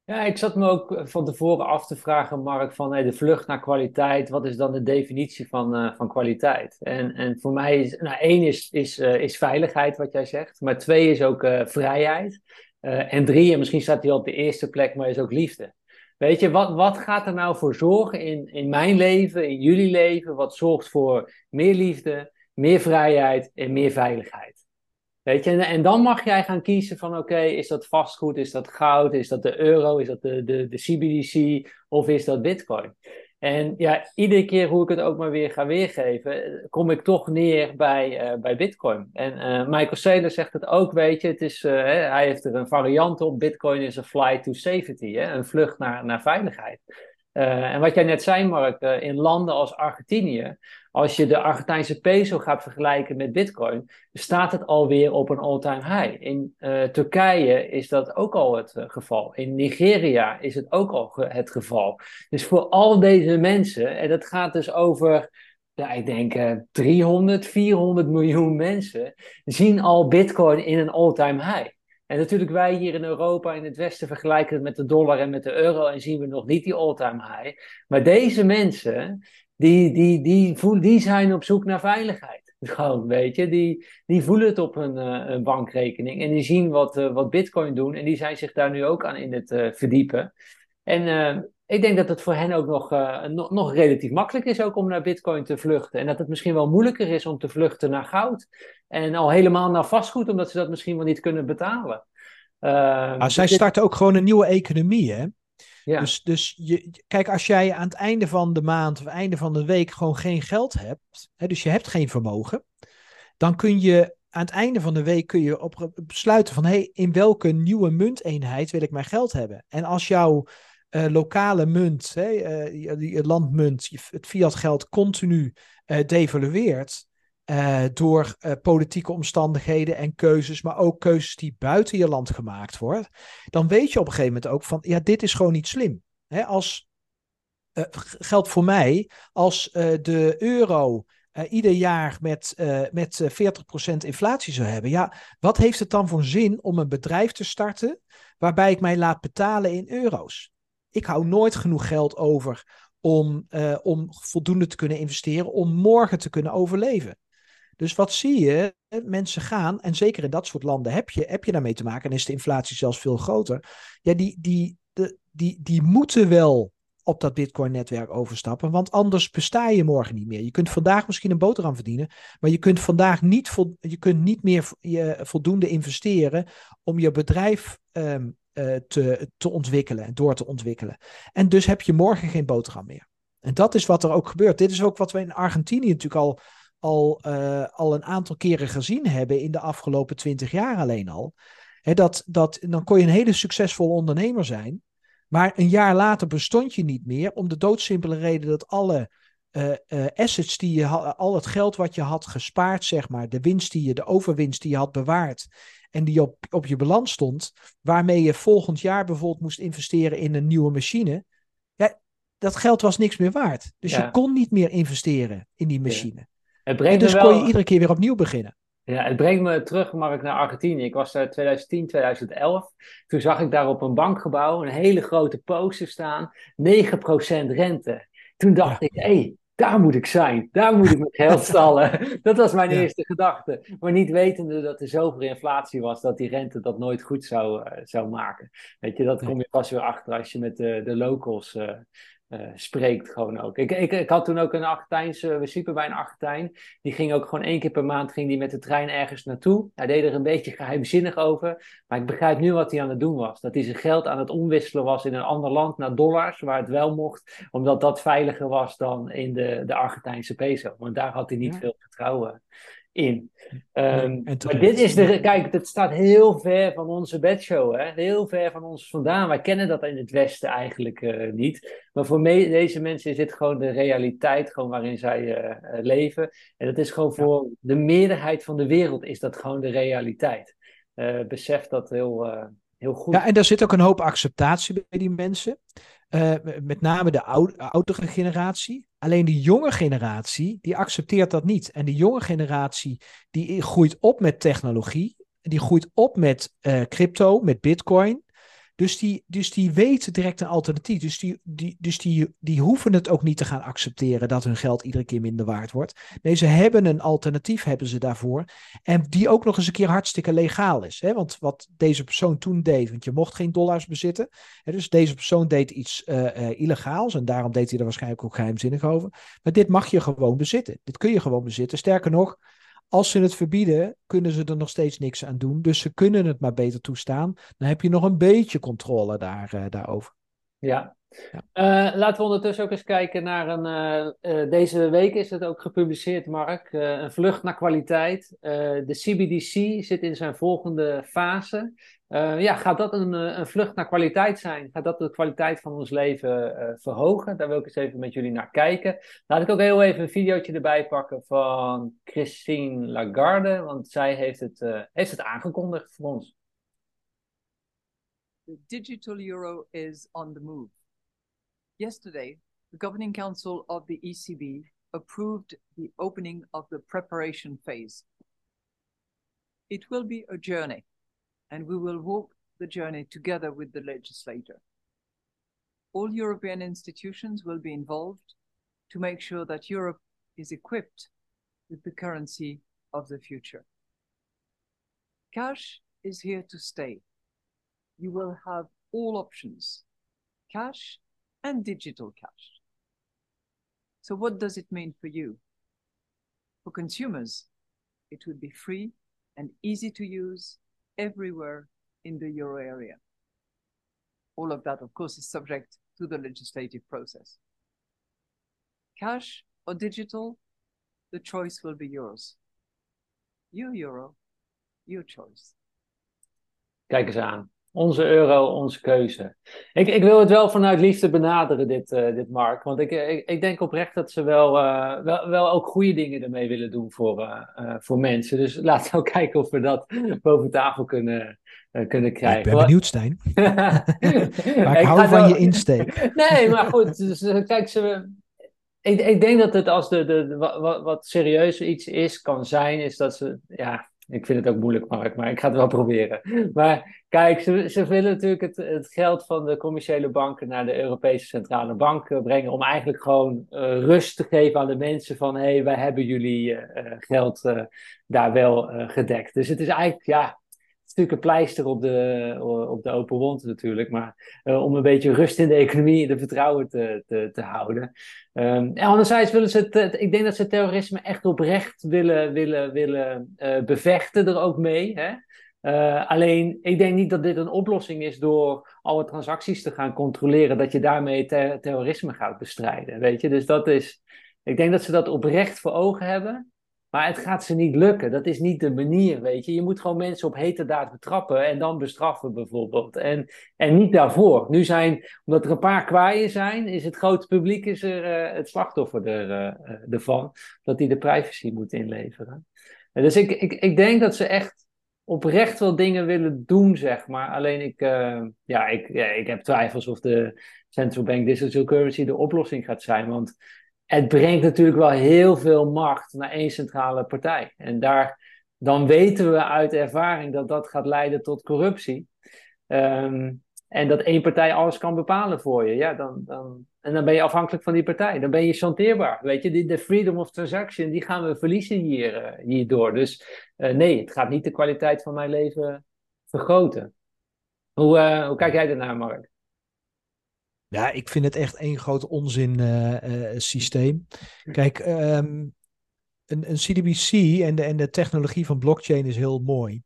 Ja, ik zat me ook van tevoren af te vragen, Mark, van de vlucht naar kwaliteit. Wat is dan de definitie van, van kwaliteit? En, en voor mij is, nou, één is, is, is veiligheid, wat jij zegt. Maar twee is ook vrijheid. en drie, en misschien staat die op de eerste plek, maar is ook liefde. Weet je, wat, wat gaat er nou voor zorgen in, in mijn leven, in jullie leven? Wat zorgt voor meer liefde, meer vrijheid en meer veiligheid? Weet je, en, dan mag jij gaan kiezen van oké, is dat vastgoed, is dat goud, is dat de euro, is dat de, de, de CBDC of is dat bitcoin? En ja, iedere keer hoe ik het ook maar weer ga weergeven, kom ik toch neer bij, uh, bij Bitcoin. En uh, Michael Saylor zegt het ook, weet je, het is, uh, hij heeft er een variant op. Bitcoin is een flight to safety, hè, een vlucht naar, naar veiligheid. en wat jij net zei, Mark, in landen als Argentinië, als je de Argentijnse peso gaat vergelijken met Bitcoin, staat het alweer op een all-time high. In uh, Turkije is dat ook al het uh, geval. In Nigeria is het ook al het geval. Dus voor al deze mensen, en dat gaat dus over, ja, ik denk uh, 300, 400 miljoen mensen, zien al Bitcoin in een all-time high. En natuurlijk wij hier in Europa in het Westen vergelijken het met de dollar en met de euro en zien we nog niet die all-time high. Maar deze mensen, die, die, die, voel, die zijn op zoek naar veiligheid. Gewoon, weet je, die, die voelen het op hun uh, bankrekening en die zien wat, uh, wat Bitcoin doen en die zijn zich daar nu ook aan in het uh, verdiepen. En ik denk dat het voor hen ook nog, nog, nog relatief makkelijk is ook om naar Bitcoin te vluchten. En dat het misschien wel moeilijker is om te vluchten naar goud. En al helemaal naar vastgoed, omdat ze dat misschien wel niet kunnen betalen. Uh, zij starten ook gewoon een nieuwe economie, hè? Dus, dus je, kijk, als jij aan het einde van de maand of einde van de week gewoon geen geld hebt, hè, dus je hebt geen vermogen, dan kun je aan het einde van de week kun je op, besluiten van hey, in welke nieuwe munteenheid wil ik mijn geld hebben. En als jouw uh, lokale munt, hè, uh, je, landmunt, het fiat geld continu uh, devalueert, uh, door uh, politieke omstandigheden en keuzes, maar ook keuzes die buiten je land gemaakt worden, dan weet je op een gegeven moment ook van, ja, dit is gewoon niet slim. Hè, als, uh, geldt voor mij, als de euro ieder jaar met, met 40% inflatie zou hebben, ja, wat heeft het dan voor zin om een bedrijf te starten waarbij ik mij laat betalen in euro's? Ik hou nooit genoeg geld over om, om voldoende te kunnen investeren, om morgen te kunnen overleven. Dus wat zie je? Mensen gaan, en zeker in dat soort landen heb je, heb je daarmee te maken, en is de inflatie zelfs veel groter. Ja, die, die, de, die, die moeten wel op dat Bitcoin-netwerk overstappen, want anders besta je morgen niet meer. Je kunt vandaag misschien een boterham verdienen, maar je kunt vandaag niet, je kunt niet meer je voldoende investeren om je bedrijf um, uh, te, te ontwikkelen en door te ontwikkelen. En dus heb je morgen geen boterham meer. En dat is wat er ook gebeurt. Dit is ook wat we in Argentinië natuurlijk al al, uh, al een aantal keren gezien hebben in de afgelopen twintig jaar alleen al. He, dat, dat, dan kon je een hele succesvolle ondernemer zijn. Maar een jaar later bestond je niet meer om de doodsimpele reden dat alle assets die je had, al het geld wat je had gespaard, zeg maar, de winst die je, de overwinst die je had bewaard en die op, op je balans stond, waarmee je volgend jaar bijvoorbeeld moest investeren in een nieuwe machine, ja, dat geld was niks meer waard. Dus je kon niet meer investeren in die machine. Het en dus kon je iedere keer weer opnieuw beginnen. Ja, het brengt me terug, Mark, naar Argentinië. Ik was daar 2010, 2011. Toen zag ik daar op een bankgebouw een hele grote poster staan. 9% rente. Toen dacht ik, hé, hey, daar moet ik zijn. Daar moet ik mijn geld stallen. dat was mijn eerste gedachte. Maar niet wetende dat er zoveel inflatie was dat die rente dat nooit goed zou, uh, zou maken. Weet je, dat kom je pas weer achter als je met de, de locals uh, uh, spreekt gewoon ook. Ik, ik, ik had toen ook een Argentijnse, we sliepen bij een Argentijn. Die ging ook gewoon één keer per maand ging die met de trein ergens naartoe. Hij deed er een beetje geheimzinnig over. Maar ik begrijp nu wat hij aan het doen was. Dat hij zijn geld aan het omwisselen was in een ander land naar dollars, waar het wel mocht. Omdat dat veiliger was dan in de, de Argentijnse peso. Want daar had hij niet veel vertrouwen in. Um, maar dit is de. Kijk, het staat heel ver van onze bedshow. Hè? Heel ver van ons vandaan. Wij kennen dat in het Westen eigenlijk uh, niet. Maar voor me, deze mensen is dit gewoon de realiteit gewoon waarin zij uh, leven. En dat is gewoon voor de meerderheid van de wereld is dat gewoon de realiteit. Uh, besef dat heel, heel goed. Ja, en daar zit ook een hoop acceptatie bij die mensen. met name de oude, oudere generatie. Alleen de jonge generatie, die accepteert dat niet. En de jonge generatie, die groeit op met technologie. Die groeit op met uh, crypto, met bitcoin. Dus die, dus die weten direct een alternatief. Dus, die, die, dus die, die hoeven het ook niet te gaan accepteren dat hun geld iedere keer minder waard wordt. Nee, ze hebben een alternatief, hebben ze daarvoor. En die ook nog eens een keer hartstikke legaal is. Hè? Want wat deze persoon toen deed, want je mocht geen dollars bezitten. Hè? Dus deze persoon deed iets uh, uh, illegaals en daarom deed hij er waarschijnlijk ook geheimzinnig over. Maar dit mag je gewoon bezitten. Dit kun je gewoon bezitten. Sterker nog, als ze het verbieden, kunnen ze er nog steeds niks aan doen. Dus ze kunnen het maar beter toestaan. Dan heb je nog een beetje controle daar, uh, daarover. Ja. Ja. Uh, laten we ondertussen ook eens kijken naar een. Uh, deze week is het ook gepubliceerd, Mark. een vlucht naar kwaliteit. de CBDC zit in zijn volgende fase. Uh, ja, gaat dat een, een, vlucht naar kwaliteit zijn? Gaat dat de kwaliteit van ons leven uh, verhogen? Daar wil ik eens even met jullie naar kijken. Laat ik ook heel even een videootje erbij pakken van Christine Lagarde, want zij heeft het, uh, heeft het aangekondigd voor ons. The digital euro is on the move. Yesterday, the Governing Council of the ECB approved the opening of the preparation phase. It will be a journey. and we will walk the journey together with the legislator. All European institutions will be involved to make sure that Europe is equipped with the currency of the future. Cash is here to stay. You will have all options, cash and digital cash. So what does it mean for you? For consumers, it would be free and easy to use everywhere in the euro area. All of that, of course, is subject to the legislative process. Cash or digital, the choice will be yours. Your euro, your choice. Kijk eens aan. Onze euro, onze keuze. Ik, ik wil het wel vanuit liefde benaderen, dit, uh, dit Mark. Want ik, ik, ik, denk oprecht dat ze wel, uh, wel, wel ook goede dingen ermee willen doen voor, uh, voor mensen. Dus laten we ook kijken of we dat boven tafel kunnen, kunnen krijgen. ik ben benieuwd, Stijn. maar ik, hou van wel... je insteek. nee, maar goed. Dus, kijk, ze, ik, ik denk dat het als de, de, de wat, wat serieus iets is, kan zijn, is dat ze... Ja, ik vind het ook moeilijk, Mark, maar ik ga het wel proberen. Maar kijk, ze, ze willen natuurlijk het, het geld van de commerciële banken naar de Europese Centrale Bank eh, brengen. Om eigenlijk gewoon uh, rust te geven aan de mensen van hé, hey, wij hebben jullie uh, geld daar wel gedekt. Dus het is eigenlijk, ja, natuurlijk een pleister op de, op de open wond natuurlijk. Maar uh, om een beetje rust in de economie en de vertrouwen te, te, te houden. Um, en anderzijds willen ze het, ik denk dat ze terrorisme echt oprecht willen, willen, willen bevechten er ook mee. Hè? Alleen, ik denk niet dat dit een oplossing is door alle transacties te gaan controleren, dat je daarmee ter terrorisme gaat bestrijden. Weet je, dus dat is, ik denk dat ze dat oprecht voor ogen hebben. Maar het gaat ze niet lukken. Dat is niet de manier, weet je. Je moet gewoon mensen op hete daad betrappen en dan bestraffen bijvoorbeeld. En, en niet daarvoor. Nu zijn, omdat er een paar kwaaien zijn, is het grote publiek is er, uh, het slachtoffer er, uh, ervan. Dat die de privacy moet inleveren. En dus ik, ik, ik denk dat ze echt oprecht wel dingen willen doen, zeg maar. Alleen ik, ja, ik, ja, ik heb twijfels of de central bank digital currency de oplossing gaat zijn. Want het brengt natuurlijk wel heel veel macht naar één centrale partij. En daar, dan weten we uit ervaring dat dat gaat leiden tot corruptie. Ehm, en dat één partij alles kan bepalen voor je. Ja, dan, dan, en dan ben je afhankelijk van die partij. Dan ben je chanteerbaar. Weet je, de freedom of transaction, die gaan we verliezen hier, uh, hierdoor. Dus uh, nee, het gaat niet de kwaliteit van mijn leven vergroten. Hoe, uh, hoe kijk jij ernaar, Mark? Ja, ik vind het echt één groot onzin uh, uh, systeem. Kijk, um, een, een CDBC en de, en de technologie van blockchain is heel mooi.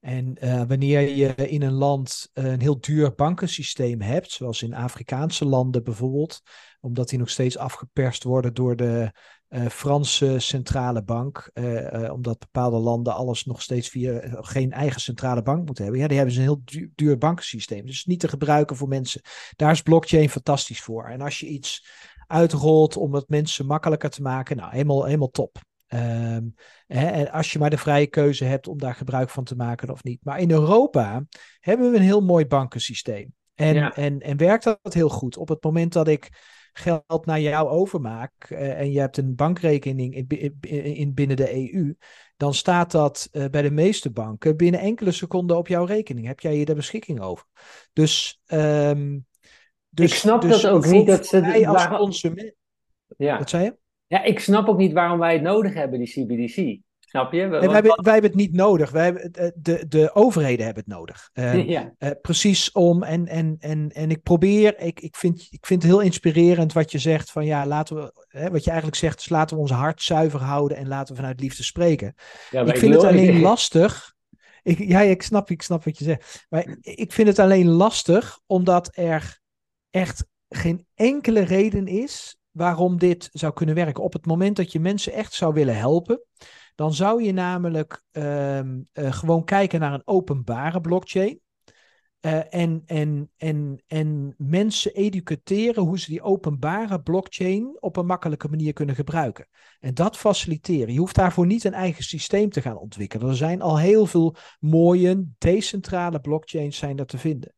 En uh, wanneer je in een land een heel duur bankensysteem hebt, zoals in Afrikaanse landen bijvoorbeeld, omdat die nog steeds afgeperst worden door de uh, Franse centrale bank, uh, uh, omdat bepaalde landen alles nog steeds via geen eigen centrale bank moeten hebben. Ja, die hebben ze een heel duur, duur bankensysteem. Dus niet te gebruiken voor mensen. Daar is blockchain fantastisch voor. En als je iets uitrolt om het mensen makkelijker te maken, nou, helemaal, helemaal top. Um, hè, en als je maar de vrije keuze hebt om daar gebruik van te maken of niet. Maar in Europa hebben we een heel mooi bankensysteem. En, ja. en, en werkt dat heel goed. Op het moment dat ik geld naar jou overmaak uh, en je hebt een bankrekening in, in, in, binnen de EU, dan staat dat uh, bij de meeste banken binnen enkele seconden op jouw rekening. Heb jij je daar beschikking over? Dus, um, dus ik snap dus dat ook niet dat ze wij als consument. Ja. Wat zei je? Ja, ik snap ook niet waarom wij het nodig hebben, die CBDC. Snap je? Wij, hebben, wij hebben het niet nodig. Wij hebben, de, de overheden hebben het nodig. Uh, ja. uh, precies om. En, en, en, en ik probeer. Ik, ik, vind, ik vind het heel inspirerend wat je zegt. Van ja, laten we. Hè, wat je eigenlijk zegt. is laten we ons hart zuiver houden. En laten we vanuit liefde spreken. Ja, ik vind het alleen lastig. Ik, ja, ik snap, ik snap wat je zegt. Maar ik vind het alleen lastig. Omdat er echt geen enkele reden is. waarom dit zou kunnen werken. Op het moment dat je mensen echt zou willen helpen dan zou je namelijk um, uh, gewoon kijken naar een openbare blockchain. Uh, en, en, en, en mensen educateren hoe ze die openbare blockchain op een makkelijke manier kunnen gebruiken. En dat faciliteren. Je hoeft daarvoor niet een eigen systeem te gaan ontwikkelen. Er zijn al heel veel mooie, decentrale blockchains zijn er te vinden.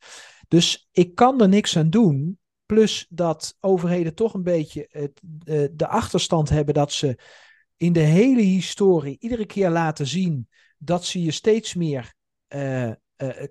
Dus ik kan er niks aan doen. Plus dat overheden toch een beetje het, uh, de achterstand hebben dat ze in de hele historie iedere keer laten zien dat ze je steeds meer uh,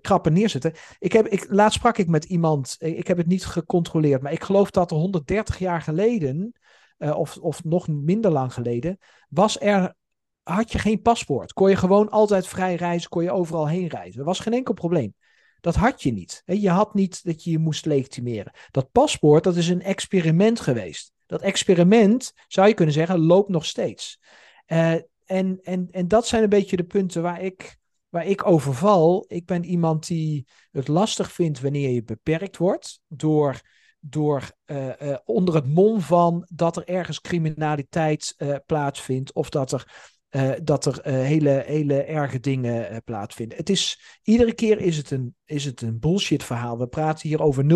krappen neerzetten. Ik heb, ik, laatst sprak ik met iemand, ik heb het niet gecontroleerd, maar ik geloof dat er 130 jaar geleden, of, of nog minder lang geleden, was er, had je geen paspoort. Kon je gewoon altijd vrij reizen, kon je overal heen reizen. Er was geen enkel probleem. Dat had je niet. Je had niet dat je je moest legitimeren. Dat paspoort, dat is een experiment geweest. Dat experiment, zou je kunnen zeggen, loopt nog steeds. Uh, en, en, en dat zijn een beetje de punten waar ik, waar ik over val. Ik ben iemand die het lastig vindt wanneer je beperkt wordt door, door uh, uh, onder het mom van dat er ergens criminaliteit plaatsvindt of dat er uh, dat er uh, hele, hele erge dingen uh, plaatsvinden. Het is, iedere keer is het, een, is het een bullshit verhaal. We praten hier over 0,0001%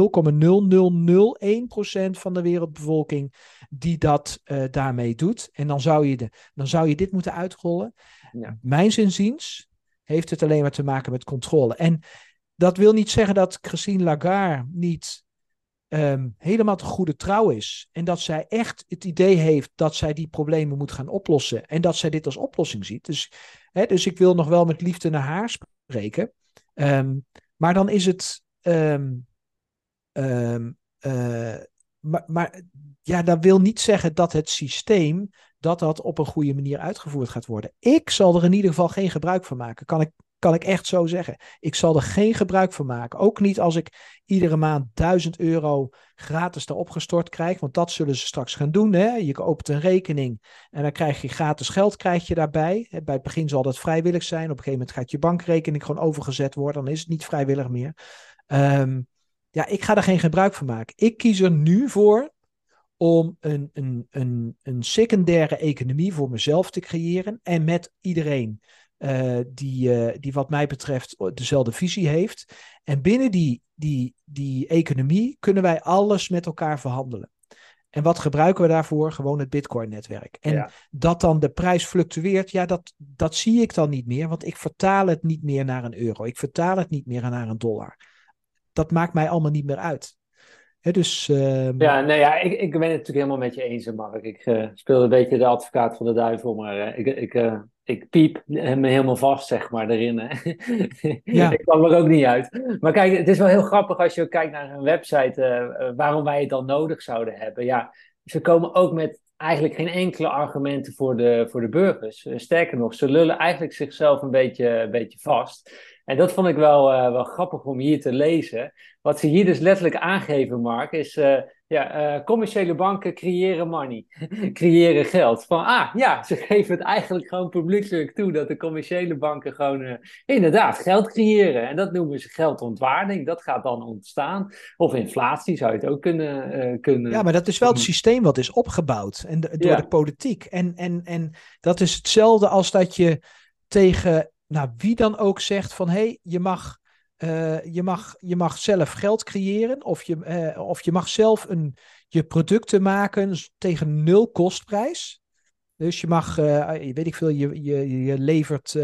van de wereldbevolking die dat daarmee doet. En dan zou, je de, dan zou je dit moeten uitrollen. Ja. Mijn zinziens heeft het alleen maar te maken met controle. En dat wil niet zeggen dat Christine Lagarde niet um, helemaal te goede trouw is. En dat zij echt het idee heeft dat zij die problemen moet gaan oplossen. En dat zij dit als oplossing ziet. Dus, hè, dus ik wil nog wel met liefde naar haar spreken. Um, maar dan is het. Um, uh, maar, maar ja, dat wil niet zeggen dat het systeem dat dat op een goede manier uitgevoerd gaat worden. Ik zal er in ieder geval geen gebruik van maken. Kan ik kan ik echt zo zeggen. Ik zal er geen gebruik van maken. Ook niet als ik iedere maand 1000 euro gratis erop gestort krijg. Want dat zullen ze straks gaan doen. Hè? Je opent een rekening en dan krijg je gratis geld krijg je daarbij. Bij het begin zal dat vrijwillig zijn. Op een gegeven moment gaat je bankrekening gewoon overgezet worden. Dan is het niet vrijwillig meer. Um, ja, ik ga er geen gebruik van maken. Ik kies er nu voor om een, een, een, een secundaire economie voor mezelf te creëren en met iedereen uh, die, uh, die wat mij betreft dezelfde visie heeft. En binnen die, die, die economie kunnen wij alles met elkaar verhandelen. En wat gebruiken we daarvoor? Gewoon het Bitcoin-netwerk. En ja. dat dan de prijs fluctueert, ja, dat, dat zie ik dan niet meer, want ik vertaal het niet meer naar een euro. Ik vertaal het niet meer naar een dollar. Dat maakt mij allemaal niet meer uit. He, dus, uh... Ja, nee, ja, ik, ik ben het natuurlijk helemaal met je eens, Mark. Ik uh, speel een beetje de advocaat van de duivel, maar uh, ik, ik, uh, ik piep me helemaal vast, zeg maar, erin. Ja. ik kwam er ook niet uit. Maar kijk, het is wel heel grappig als je kijkt naar een website, waarom wij het dan nodig zouden hebben. Ja, ze komen ook met eigenlijk geen enkele argumenten voor de, voor de burgers. sterker nog, ze lullen eigenlijk zichzelf een beetje, een beetje vast. En dat vond ik wel, uh, wel grappig om hier te lezen. Wat ze hier dus letterlijk aangeven, Mark, is uh, ja, uh, commerciële banken creëren money, creëren geld. Van ah ja, ze geven het eigenlijk gewoon publiekelijk toe dat de commerciële banken gewoon inderdaad geld creëren. En dat noemen ze geldontwaarding. Dat gaat dan ontstaan. Of inflatie zou je het ook kunnen. kunnen ja, maar dat is wel het systeem wat is opgebouwd en door ja. de politiek. En, en, en dat is hetzelfde als dat je tegen nou, wie dan ook zegt van hé, hey, je, mag, uh, je, mag, je mag zelf geld creëren of je, uh, of je mag zelf een, je producten maken tegen nul kostprijs. Dus je mag, uh, weet ik veel, je, je, je levert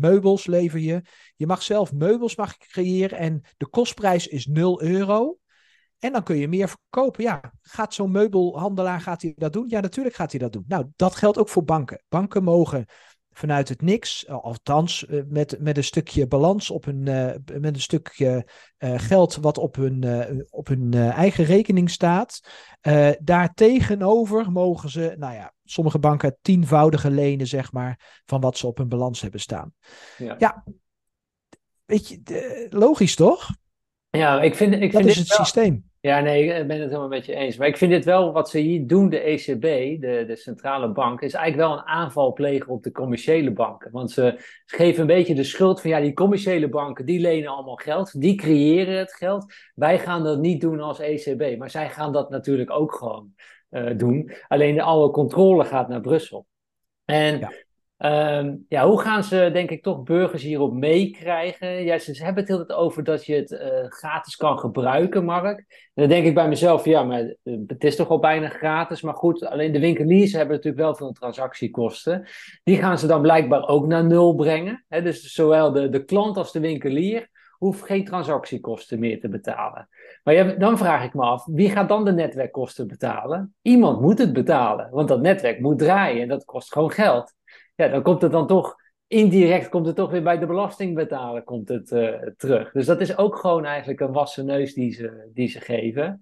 meubels, lever je. Je mag zelf meubels mag creëren en de kostprijs is 0 euro. En dan kun je meer verkopen. Ja, gaat zo'n meubelhandelaar gaat hij dat doen? Ja, natuurlijk gaat hij dat doen. Nou, dat geldt ook voor banken. Banken mogen vanuit het niks, eh, althans eh, met, met een stukje balans op hun, uh, met een stukje geld wat op hun, op hun eigen rekening staat. daar tegenover mogen ze, nou ja, sommige banken tienvoudige lenen, zeg maar, van wat ze op hun balans hebben staan. Ja, ja weet je, logisch toch? Ja, ik vind, ik dat vind is het wel... systeem. Ja, nee, ik ben het helemaal met je eens. Maar ik vind dit wel, wat ze hier doen, de ECB, de, de centrale bank, is eigenlijk wel een aanval plegen op de commerciële banken. Want ze geven een beetje de schuld van, ja, die commerciële banken, die lenen allemaal geld, die creëren het geld. Wij gaan dat niet doen als ECB, maar zij gaan dat natuurlijk ook gewoon uh, doen. Alleen de alle controle gaat naar Brussel. En ja. Um, ja, hoe gaan ze, denk ik, toch burgers hierop meekrijgen? Ja, ze, hebben het heel tijd over dat je het uh, gratis kan gebruiken, Mark. En dan denk ik bij mezelf, ja, maar uh, het is toch al bijna gratis. Maar goed, alleen de winkeliers hebben natuurlijk wel veel transactiekosten. Die gaan ze dan blijkbaar ook naar nul brengen. Dus zowel de, de klant als de winkelier hoeft geen transactiekosten meer te betalen. Maar dan vraag ik me af, wie gaat dan de netwerkkosten betalen? Iemand moet het betalen, want dat netwerk moet draaien en dat kost gewoon geld ja, dan komt het dan toch indirect komt het toch weer bij de belastingbetaler komt het, uh, terug. Dus dat is ook gewoon eigenlijk een wassen neus die ze, die ze geven.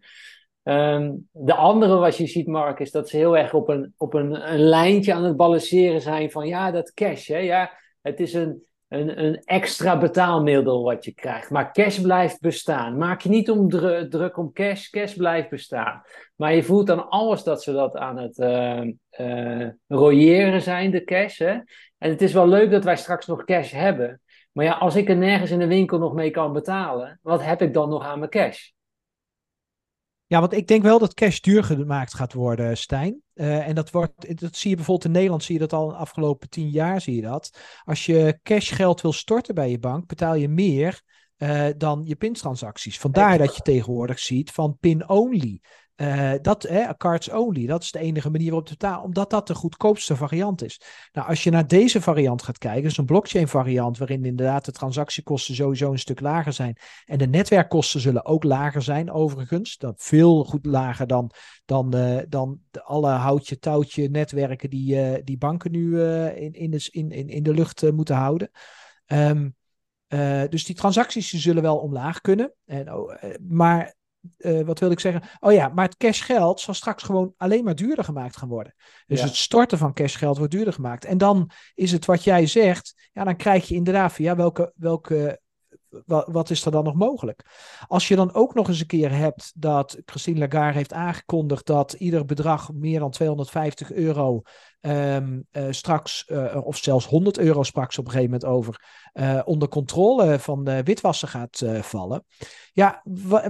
Um, de andere wat je ziet, Mark, is dat ze heel erg op een, op een, een lijntje aan het balanceren zijn van ja, dat cash. Hè, ja, het is een, een, een extra betaalmiddel wat je krijgt. Maar cash blijft bestaan. Maak je niet om dru druk om cash. Cash blijft bestaan. Maar je voelt dan alles dat ze dat aan het uh, royeren zijn, de cash. Hè? En het is wel leuk dat wij straks nog cash hebben. Maar ja, als ik er nergens in de winkel nog mee kan betalen, wat heb ik dan nog aan mijn cash? Ja, want ik denk wel dat cash duur gemaakt gaat worden, Stijn. Uh, en dat, wordt, dat zie je bijvoorbeeld in Nederland, zie je dat al de afgelopen tien jaar, zie je dat. Als je cashgeld wil storten bij je bank, betaal je meer uh, dan je pintransacties. Vandaar dat je tegenwoordig ziet van pin-only. Uh, dat, cards only, dat is de enige manier waarop te betalen, omdat dat de goedkoopste variant is. Nou, als je naar deze variant gaat kijken, dus een blockchain variant, waarin inderdaad de transactiekosten sowieso een stuk lager zijn en de netwerkkosten zullen ook lager zijn, overigens, dat veel goed lager dan, dan, uh, dan de alle houtje touwtje netwerken die, uh, die banken nu in, in, de, in, in, de lucht moeten houden. Um, dus die transacties zullen wel omlaag kunnen. En, oh, maar uh, wat wil ik zeggen? Oh ja, maar het cashgeld zal straks gewoon alleen maar duurder gemaakt gaan worden. Dus ja. het storten van cashgeld wordt duurder gemaakt. En dan is het wat jij zegt, ja, dan krijg je inderdaad ja, welke, welke, wat, wat, is er dan nog mogelijk? Als je dan ook nog eens een keer hebt dat Christine Lagarde heeft aangekondigd dat ieder bedrag meer dan 250 euro um, uh, straks, uh, of zelfs 100 euro straks op een gegeven moment over, uh, onder controle van de witwassen gaat vallen. Ja,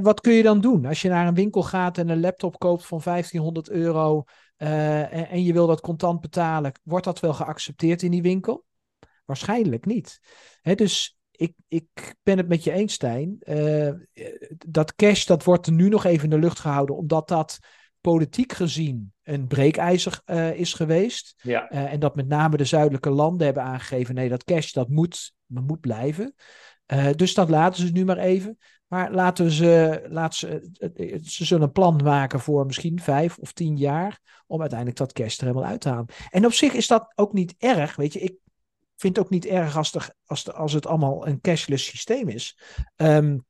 wat kun je dan doen? Als je naar een winkel gaat en een laptop koopt van 1500 euro en, en je wil dat contant betalen, wordt dat wel geaccepteerd in die winkel? Waarschijnlijk niet. Dus ik, ik ben het met je eens, Stijn. Uh, dat cash, dat wordt er nu nog even in de lucht gehouden, omdat dat politiek gezien een breekijzer uh, is geweest. Ja. Uh, en dat met name de zuidelijke landen hebben aangegeven, nee, dat cash, dat moet, dat moet blijven. dus dat laten ze nu maar even. Maar laten ze, laten ze, ze zullen een plan maken voor misschien vijf of tien jaar om uiteindelijk dat cash er helemaal uit te halen. En op zich is dat ook niet erg, weet je. Ik, vind het ook niet erg als, als, de, als het allemaal een cashless systeem is. Um,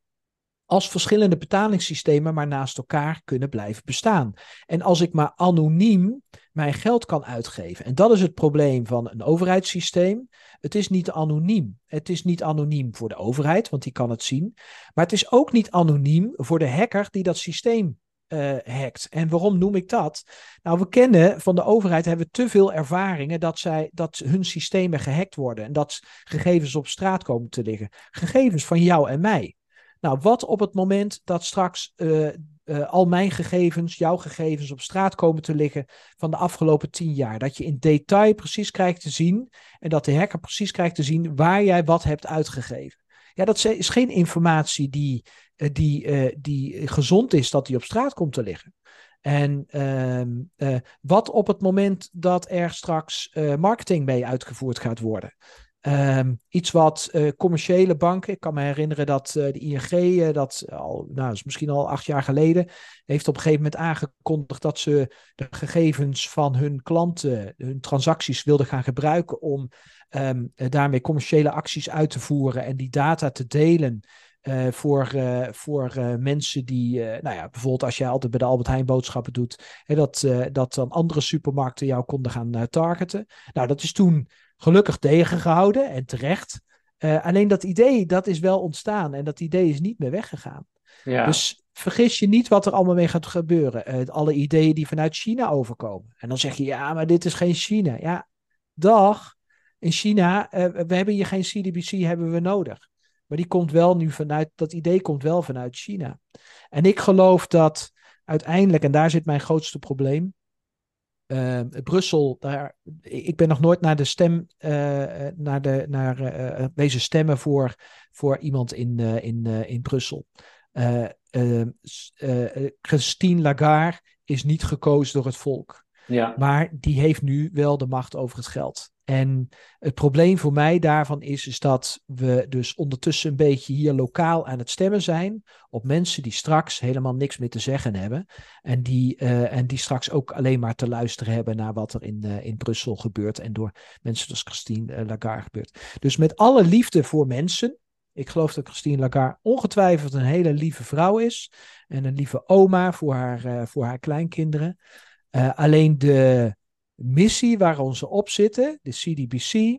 als verschillende betalingssystemen maar naast elkaar kunnen blijven bestaan. En als ik maar anoniem mijn geld kan uitgeven. En dat is het probleem van een overheidssysteem. Het is niet anoniem. Het is niet anoniem voor de overheid, want die kan het zien. Maar het is ook niet anoniem voor de hacker die dat systeem uh, hackt. En waarom noem ik dat? Nou, we kennen van de overheid hebben te veel ervaringen dat, zij, dat hun systemen gehackt worden en dat gegevens op straat komen te liggen. Gegevens van jou en mij. Nou, wat op het moment dat straks uh, uh, al mijn gegevens, jouw gegevens op straat komen te liggen van de afgelopen tien jaar. Dat je in detail precies krijgt te zien en dat de hacker precies krijgt te zien waar jij wat hebt uitgegeven. Ja, dat is geen informatie die eh, die, uh, die gezond is, dat die op straat komt te liggen. En uh, wat op het moment dat er straks marketing mee uitgevoerd gaat worden. Um, iets wat commerciële banken, ik kan me herinneren dat de ING, dat al, nou, is misschien al acht jaar geleden, heeft op een gegeven moment aangekondigd dat ze de gegevens van hun klanten, hun transacties wilden gaan gebruiken om um, daarmee commerciële acties uit te voeren en die data te delen uh, voor, uh, voor uh, mensen die, nou ja, bijvoorbeeld als jij altijd bij de Albert Heijn boodschappen doet, hè, dat, dat dan andere supermarkten jou konden gaan targeten. Nou, dat is toen gelukkig tegengehouden en terecht. alleen dat idee, dat is wel ontstaan en dat idee is niet meer weggegaan. Ja. Dus vergis je niet wat er allemaal mee gaat gebeuren. alle ideeën die vanuit China overkomen. En dan zeg je, ja, maar dit is geen China. Ja, dag. In China, we hebben hier geen CDBC, hebben we nodig. Maar die komt wel nu vanuit, dat idee komt wel vanuit China. En ik geloof dat uiteindelijk, en daar zit mijn grootste probleem. Uh, Brussel, daar, ik ben nog nooit naar de stem, uh, naar de, naar, uh, wezen stemmen voor, voor iemand in, in, in Brussel. Christine Lagarde is niet gekozen door het volk. Ja. Maar die heeft nu wel de macht over het geld. En het probleem voor mij daarvan is, is dat we dus ondertussen een beetje hier lokaal aan het stemmen zijn op mensen die straks helemaal niks meer te zeggen hebben. En die, uh, en die straks ook alleen maar te luisteren hebben naar wat er in, uh, in Brussel gebeurt en door mensen zoals Christine uh, Lagarde gebeurt. Dus met alle liefde voor mensen. Ik geloof dat Christine Lagarde ongetwijfeld een hele lieve vrouw is. En een lieve oma voor haar, voor haar kleinkinderen. alleen de, missie waar onze op zitten, de CDBC, uh,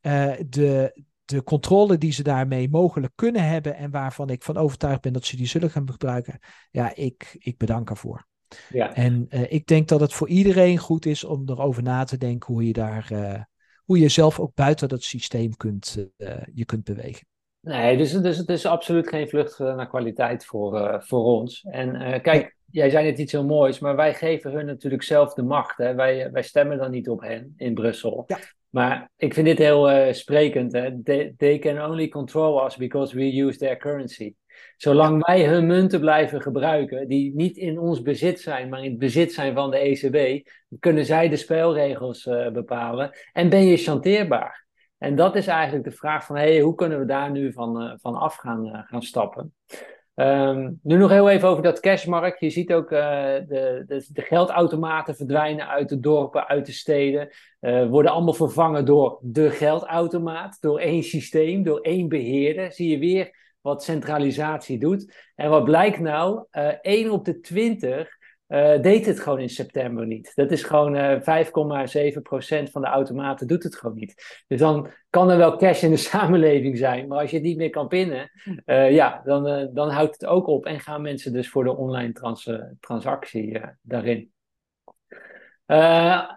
eh, de, de controle die ze daarmee mogelijk kunnen hebben en waarvan ik van overtuigd ben dat ze die zullen gaan gebruiken, ja, ik, ik bedank ervoor. Ja. En uh, ik denk dat het voor iedereen goed is om erover na te denken hoe je daar, uh, hoe je zelf ook buiten dat systeem kunt, je kunt bewegen. Nee, dus, dus het is absoluut geen vlucht naar kwaliteit voor, voor ons. En kijk, jij zei net iets heel moois, maar wij geven hun natuurlijk zelf de macht. Hè? Wij, wij stemmen dan niet op hen in Brussel. Ja. Maar ik vind dit heel uh, sprekend. Hè? They, they, can only control us because we use their currency. Zolang wij hun munten blijven gebruiken, die niet in ons bezit zijn, maar in het bezit zijn van de ECB, kunnen zij de spelregels bepalen. En ben je chanteerbaar? En dat is eigenlijk de vraag van, hey, hoe kunnen we daar nu van, uh, van af gaan, gaan stappen? Um, nu nog heel even over dat cashmarkt. Je ziet ook uh, de, de, de, geldautomaten verdwijnen uit de dorpen, uit de steden. Worden allemaal vervangen door de geldautomaat, door één systeem, door één beheerder. Zie je weer wat centralisatie doet. En wat blijkt nou? Uh, 1 op de 20 uh, deed het gewoon in september niet. Dat is gewoon uh, 5,7% van de automaten doet het gewoon niet. Dus dan kan er wel cash in de samenleving zijn, maar als je het niet meer kan pinnen, uh, ja, dan, dan houdt het ook op en gaan mensen dus voor de online trans transactie daarin.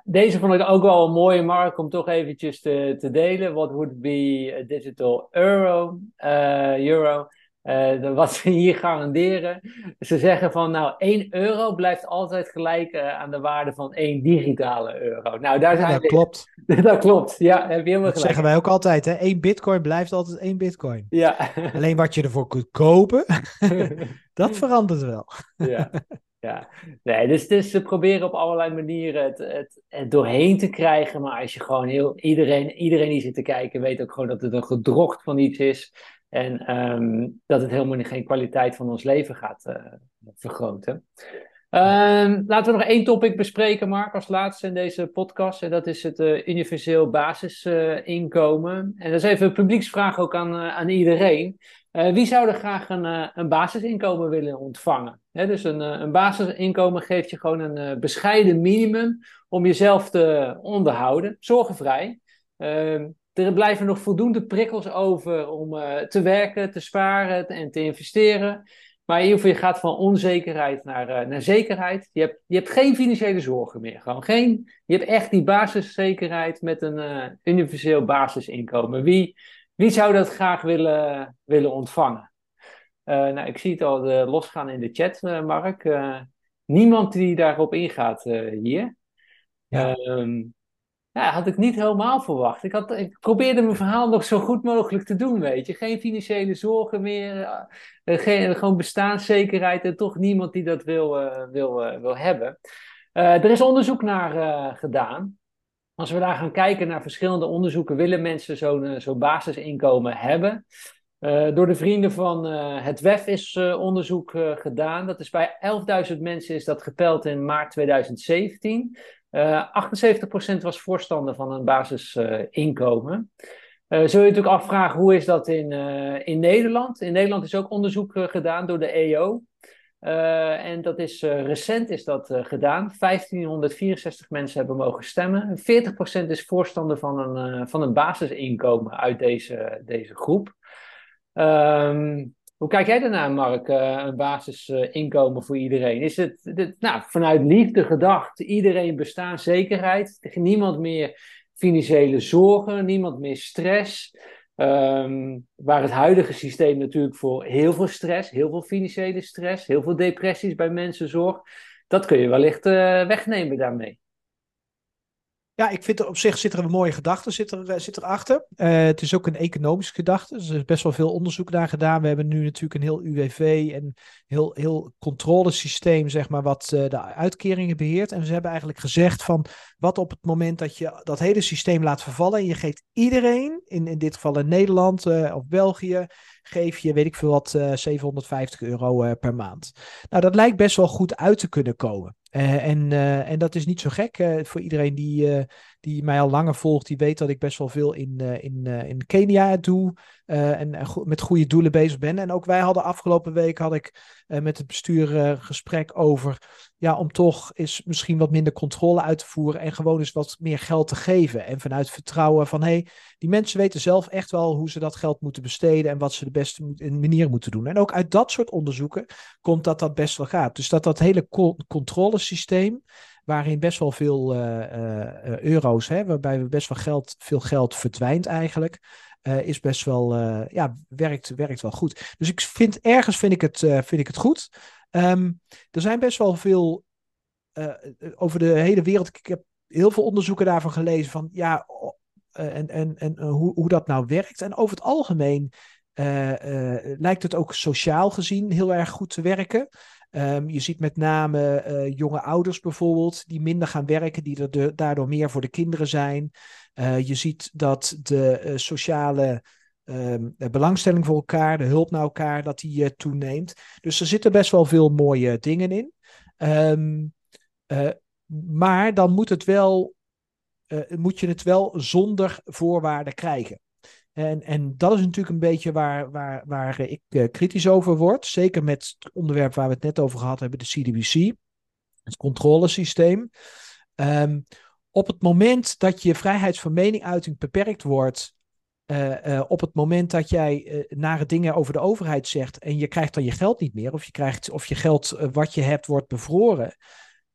deze vond ik ook wel een mooie mark om toch eventjes te, te delen. What would be a digital euro? euro. Uh, wat ze hier garanderen. Ze zeggen van nou 1 euro blijft altijd gelijk uh, aan de waarde van 1 digitale euro. Nou, daar zijn dat klopt. dat klopt, ja. Heb je helemaal dat gelijk. zeggen wij ook altijd, hè? 1 bitcoin blijft altijd 1 bitcoin. Ja. Alleen wat je ervoor kunt kopen, dat verandert wel. ja. Ja, nee, dus, dus ze proberen op allerlei manieren het, het, het, doorheen te krijgen. Maar als je gewoon heel, iedereen, iedereen die zit te kijken, weet ook gewoon dat het een gedrocht van iets is. En um, dat het helemaal geen kwaliteit van ons leven gaat uh, vergroten. Um, laten we nog één topic bespreken, Mark, als laatste in deze podcast. En dat is het uh, universeel basisinkomen. Uh, en dat is even een publieksvraag ook aan, aan iedereen. wie zou er graag een, een basisinkomen willen ontvangen? He, dus een, een basisinkomen geeft je gewoon een bescheiden minimum om jezelf te onderhouden, zorgenvrij. Uh, er blijven nog voldoende prikkels over om uh, te werken, te sparen en te investeren. Maar in ieder geval, je gaat van onzekerheid naar, uh, naar zekerheid. Je hebt, je hebt geen financiële zorgen meer. Gewoon geen, je hebt echt die basiszekerheid met een uh, universeel basisinkomen. Wie, wie zou dat graag willen, willen ontvangen? nou, ik zie het al losgaan in de chat, Mark. niemand die daarop ingaat hier. Ja. Um, ja, had ik niet helemaal verwacht. Ik, had, ik probeerde mijn verhaal nog zo goed mogelijk te doen, weet je. Geen financiële zorgen meer, uh, geen, gewoon bestaanszekerheid en toch niemand die dat wil, uh, wil, wil hebben. er is onderzoek naar gedaan. Als we daar gaan kijken naar verschillende onderzoeken, willen mensen zo'n zo'n basisinkomen hebben. door de vrienden van het WEF is onderzoek gedaan. Dat is bij 11.000 mensen is dat gepeld in maart 2017. Uh, 78% was voorstander van een basisinkomen. Uh, zul je natuurlijk afvragen, hoe is dat in, uh, in Nederland? In Nederland is ook onderzoek gedaan door de EO. en dat is recent is dat gedaan. 1564 mensen hebben mogen stemmen. 40% is voorstander van een, van een basisinkomen uit deze, deze groep. Um, hoe kijk jij daarnaar, Mark? Uh, een basisinkomen voor iedereen? Is het nou, vanuit liefde gedacht, iedereen bestaanszekerheid, niemand meer financiële zorgen, niemand meer stress? Um, waar het huidige systeem natuurlijk voor heel veel stress, heel veel financiële stress, heel veel depressies bij mensen zorgt. Dat kun je wellicht uh, wegnemen daarmee. Ja, ik vind er op zich zit er een mooie gedachte zit er, zit erachter. Uh, het is ook een economische gedachte. Dus er is best wel veel onderzoek naar gedaan. We hebben nu natuurlijk een heel UWV en heel, heel controlesysteem, zeg maar, wat uh, de uitkeringen beheert. En ze hebben eigenlijk gezegd van wat op het moment dat je dat hele systeem laat vervallen en je geeft iedereen, in, in dit geval in Nederland uh, of België, geef je, weet ik veel wat, 750 euro per maand. Nou, dat lijkt best wel goed uit te kunnen komen. Uh, en, en dat is niet zo gek voor iedereen die, die mij al langer volgt. Die weet dat ik best wel veel in, in, in Kenia doe. en met goede doelen bezig ben. En ook wij hadden afgelopen week had ik met het bestuur gesprek over. Ja, om toch eens misschien wat minder controle uit te voeren. En gewoon eens wat meer geld te geven. En vanuit vertrouwen van hé, hey, die mensen weten zelf echt wel hoe ze dat geld moeten besteden. En wat ze de beste manier moeten doen. En ook uit dat soort onderzoeken komt dat dat best wel gaat. Dus dat dat hele controle systeem, waarin best wel veel uh, uh, euro's, hè, waarbij we best wel geld, veel geld verdwijnt eigenlijk, is best wel, ja, werkt, werkt wel goed. Dus ik vind, ergens vind ik het, vind ik het goed. Um, er zijn best wel veel, over de hele wereld, ik heb heel veel onderzoeken daarvan gelezen, van ja, en, en, en hoe, hoe dat nou werkt. En over het algemeen lijkt het ook sociaal gezien heel erg goed te werken. Um, je ziet met name uh, jonge ouders bijvoorbeeld, die minder gaan werken, die er daardoor meer voor de kinderen zijn. Uh, je ziet dat de uh, sociale um, belangstelling voor elkaar, de hulp naar elkaar, dat die toeneemt. Dus er zitten best wel veel mooie dingen in. Um, maar dan moet, het wel, moet je het wel zonder voorwaarden krijgen. En, en dat is natuurlijk een beetje waar, waar, waar ik uh, kritisch over word. Zeker met het onderwerp waar we het net over gehad hebben, de CDBC. Het controlesysteem. Um, op het moment dat je vrijheid van meningsuiting beperkt wordt, uh, uh, op het moment dat jij uh, nare dingen over de overheid zegt en je krijgt dan je geld niet meer, of je krijgt of je geld wat je hebt wordt bevroren,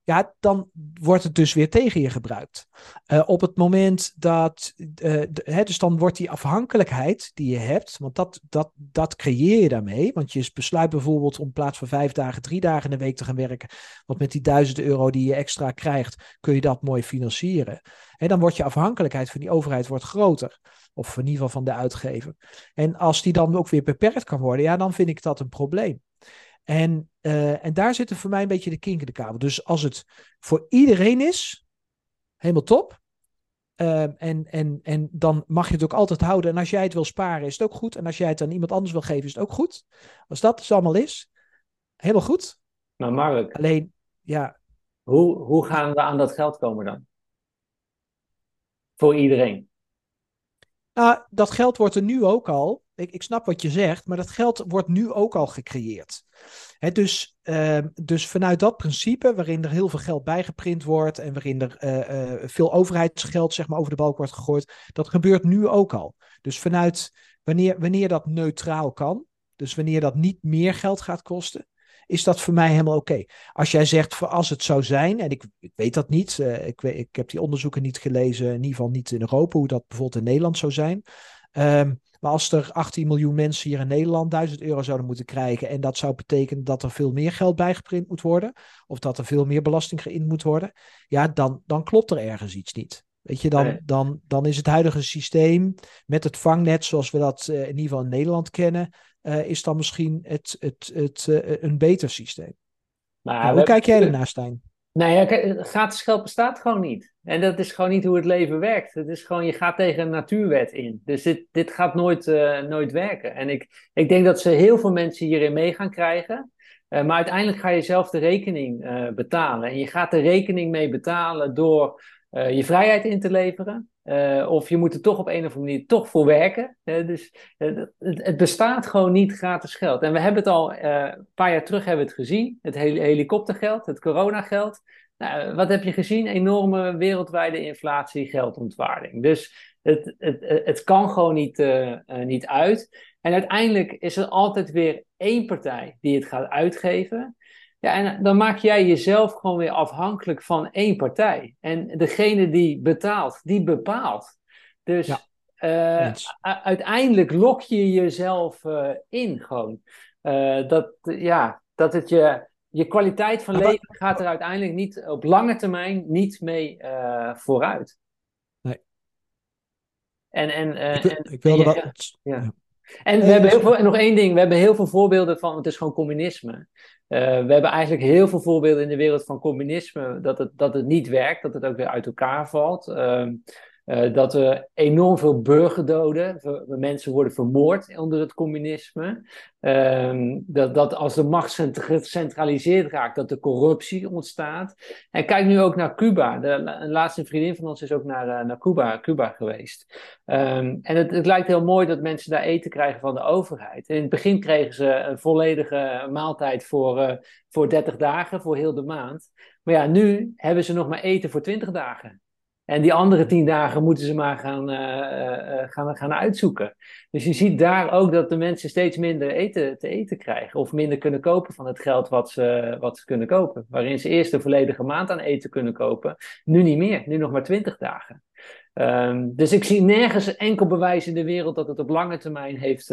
ja, dan wordt het dus weer tegen je gebruikt. Uh, op het moment dat, de, hè, dus dan wordt die afhankelijkheid die je hebt, want dat, dat, dat creëer je daarmee. Want je besluit bijvoorbeeld om in plaats van vijf dagen, drie dagen in de week te gaan werken. Want met die duizend euro die je extra krijgt, kun je dat mooi financieren. En dan wordt je afhankelijkheid van die overheid wordt groter. Of in ieder geval van de uitgever. En als die dan ook weer beperkt kan worden, ja, dan vind ik dat een probleem. En, uh, en daar zit voor mij een beetje de kink in de kabel. Dus als het voor iedereen is, helemaal top. Uh, en, en, en dan mag je het ook altijd houden. En als jij het wil sparen, is het ook goed. En als jij het aan iemand anders wil geven, is het ook goed. Als dat dus allemaal is, helemaal goed. Maar Mark, Alleen, ja. Hoe, hoe gaan we aan dat geld komen dan? Voor iedereen. Nou, dat geld wordt er nu ook al. Ik, ik snap wat je zegt, maar dat geld wordt nu ook al gecreëerd. Dus, uh, dus vanuit dat principe, waarin er heel veel geld bijgeprint wordt en waarin er uh, uh, veel overheidsgeld zeg maar, over de balk wordt gegooid, dat gebeurt nu ook al. Dus vanuit wanneer, wanneer dat neutraal kan, dus wanneer dat niet meer geld gaat kosten, is dat voor mij helemaal oké. Als jij zegt, voor als het zou zijn, en ik, ik weet dat niet, ik, weet, ik heb die onderzoeken niet gelezen, in ieder geval niet in Europa, hoe dat bijvoorbeeld in Nederland zou zijn. Um, maar als er 18 miljoen mensen hier in Nederland 1000 euro zouden moeten krijgen. en dat zou betekenen dat er veel meer geld bijgeprint moet worden. of dat er veel meer belasting geïnd moet worden. ja, dan, dan klopt er ergens iets niet. Weet je, dan, dan, dan is het huidige systeem met het vangnet zoals we dat uh, in ieder geval in Nederland kennen, uh, is dan misschien het, het, het, uh, een beter systeem. Maar nou, hoe kijk jij ernaar, Stijn? Nou ja, gratis geld bestaat gewoon niet. En dat is gewoon niet hoe het leven werkt. Het is gewoon, je gaat tegen een natuurwet in. Dus dit, dit gaat nooit, uh, nooit werken. En ik, ik denk dat ze heel veel mensen hierin mee gaan krijgen. Uh, maar uiteindelijk ga je zelf de rekening uh, betalen. En je gaat de rekening mee betalen door je vrijheid in te leveren. Of je moet er toch op een of andere manier toch voor werken. dus het, het, bestaat gewoon niet gratis geld. En we hebben het al een paar jaar terug hebben we het gezien. Het hel helikoptergeld, het coronageld. Nou, wat heb je gezien? Enorme wereldwijde inflatie, geldontwaarding. Dus het, het, het kan gewoon niet, niet uit. En uiteindelijk is er altijd weer één partij die het gaat uitgeven. Ja, en dan maak jij jezelf gewoon weer afhankelijk van één partij. En degene die betaalt, die bepaalt. Dus ja, uh, uiteindelijk lok je jezelf in gewoon. dat, ja, dat het je je kwaliteit van leven gaat er uiteindelijk niet op lange termijn niet mee vooruit. Nee. En, en, ik, en, ik wilde. Ja. ja. En we hebben heel veel, en nog één ding, we hebben heel veel voorbeelden van, het is gewoon communisme. Uh, we hebben eigenlijk heel veel voorbeelden in de wereld van communisme dat het, dat het niet werkt, dat het ook weer uit elkaar valt. Uh, uh, dat er enorm veel burgerdoden, mensen worden vermoord onder het communisme. Uh, dat, dat als de macht gecentraliseerd raakt, dat er corruptie ontstaat. En kijk nu ook naar Cuba. De, een laatste vriendin van ons is ook naar, uh, naar Cuba, Cuba geweest. Um, en het, het, lijkt heel mooi dat mensen daar eten krijgen van de overheid. In het begin kregen ze een volledige maaltijd voor, uh, voor 30 dagen, voor heel de maand. Maar ja, nu hebben ze nog maar eten voor 20 dagen. En die andere tien dagen moeten ze maar gaan, uh, uh, gaan, gaan uitzoeken. Dus je ziet daar ook dat de mensen steeds minder eten te eten krijgen. Of minder kunnen kopen van het geld wat ze, wat ze kunnen kopen. Waarin ze eerst een volledige maand aan eten kunnen kopen. Nu niet meer. Nu nog maar twintig dagen. Um, dus ik zie nergens enkel bewijs in de wereld dat het op lange termijn heeft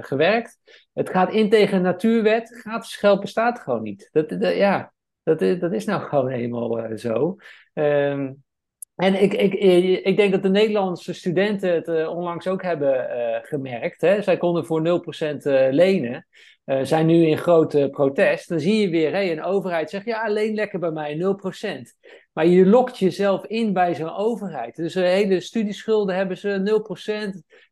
gewerkt. Het gaat in tegen een natuurwet. Gratis geld bestaat gewoon niet. Dat, dat ja, dat, dat is nou gewoon eenmaal zo. Um, en ik, ik, ik denk dat de Nederlandse studenten het uh, onlangs ook hebben uh, gemerkt. Hè? Zij konden voor 0% uh, lenen. zijn nu in groot protest. Dan zie je weer hey, een overheid zegt: ja, leen lekker bij mij 0%. Maar je lokt jezelf in bij zo'n overheid. Dus hele studieschulden hebben ze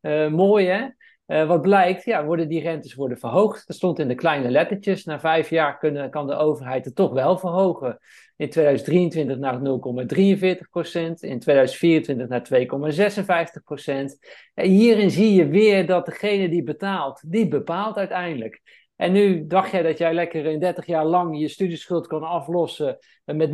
0%. mooi hè? Uh, wat blijkt, ja, worden die rentes worden verhoogd. Dat stond in de kleine lettertjes. Na vijf jaar kunnen, kan de overheid het toch wel verhogen. In 2023 naar 0,43 procent. In 2024 naar 2,56 procent. En hierin zie je weer dat degene die betaalt, die bepaalt uiteindelijk. En nu dacht jij dat jij lekker in 30 jaar lang je studieschuld kan aflossen met 0%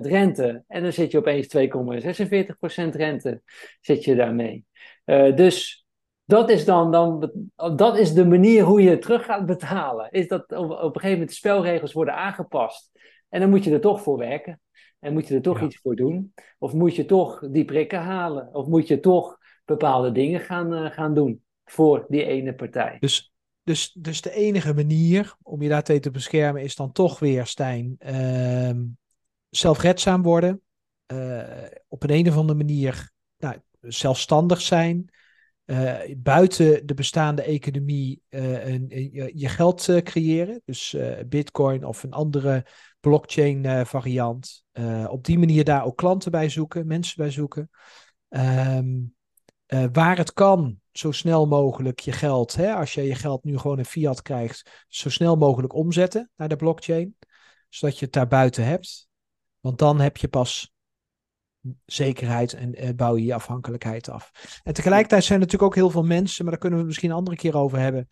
rente. En dan zit je opeens 2,46% rente zit je daarmee. Uh, dus dat is dan, dan dat is de manier hoe je terug gaat betalen. Is dat op, op een gegeven moment de spelregels worden aangepast. En dan moet je er toch voor werken. En moet je er toch iets voor doen? Of moet je toch die prikken halen? Of moet je toch bepaalde dingen gaan, uh, gaan doen voor die ene partij? Dus, dus, dus de enige manier om je daartegen te beschermen is dan toch weer, Stijn, uh, zelfredzaam worden. Uh, op een, een of andere manier nou, zelfstandig zijn. Uh, buiten de bestaande economie uh, een, je geld uh, creëren. Dus Bitcoin of een andere blockchain variant. op die manier daar ook klanten bij zoeken, mensen bij zoeken. Um, waar het kan, zo snel mogelijk je geld, hè, als je je geld nu gewoon in fiat krijgt, zo snel mogelijk omzetten naar de blockchain. Zodat je het daar buiten hebt. Want dan heb je pas zekerheid en uh, bouw je je afhankelijkheid af. En tegelijkertijd zijn er natuurlijk ook heel veel mensen, maar daar kunnen we het misschien een andere keer over hebben,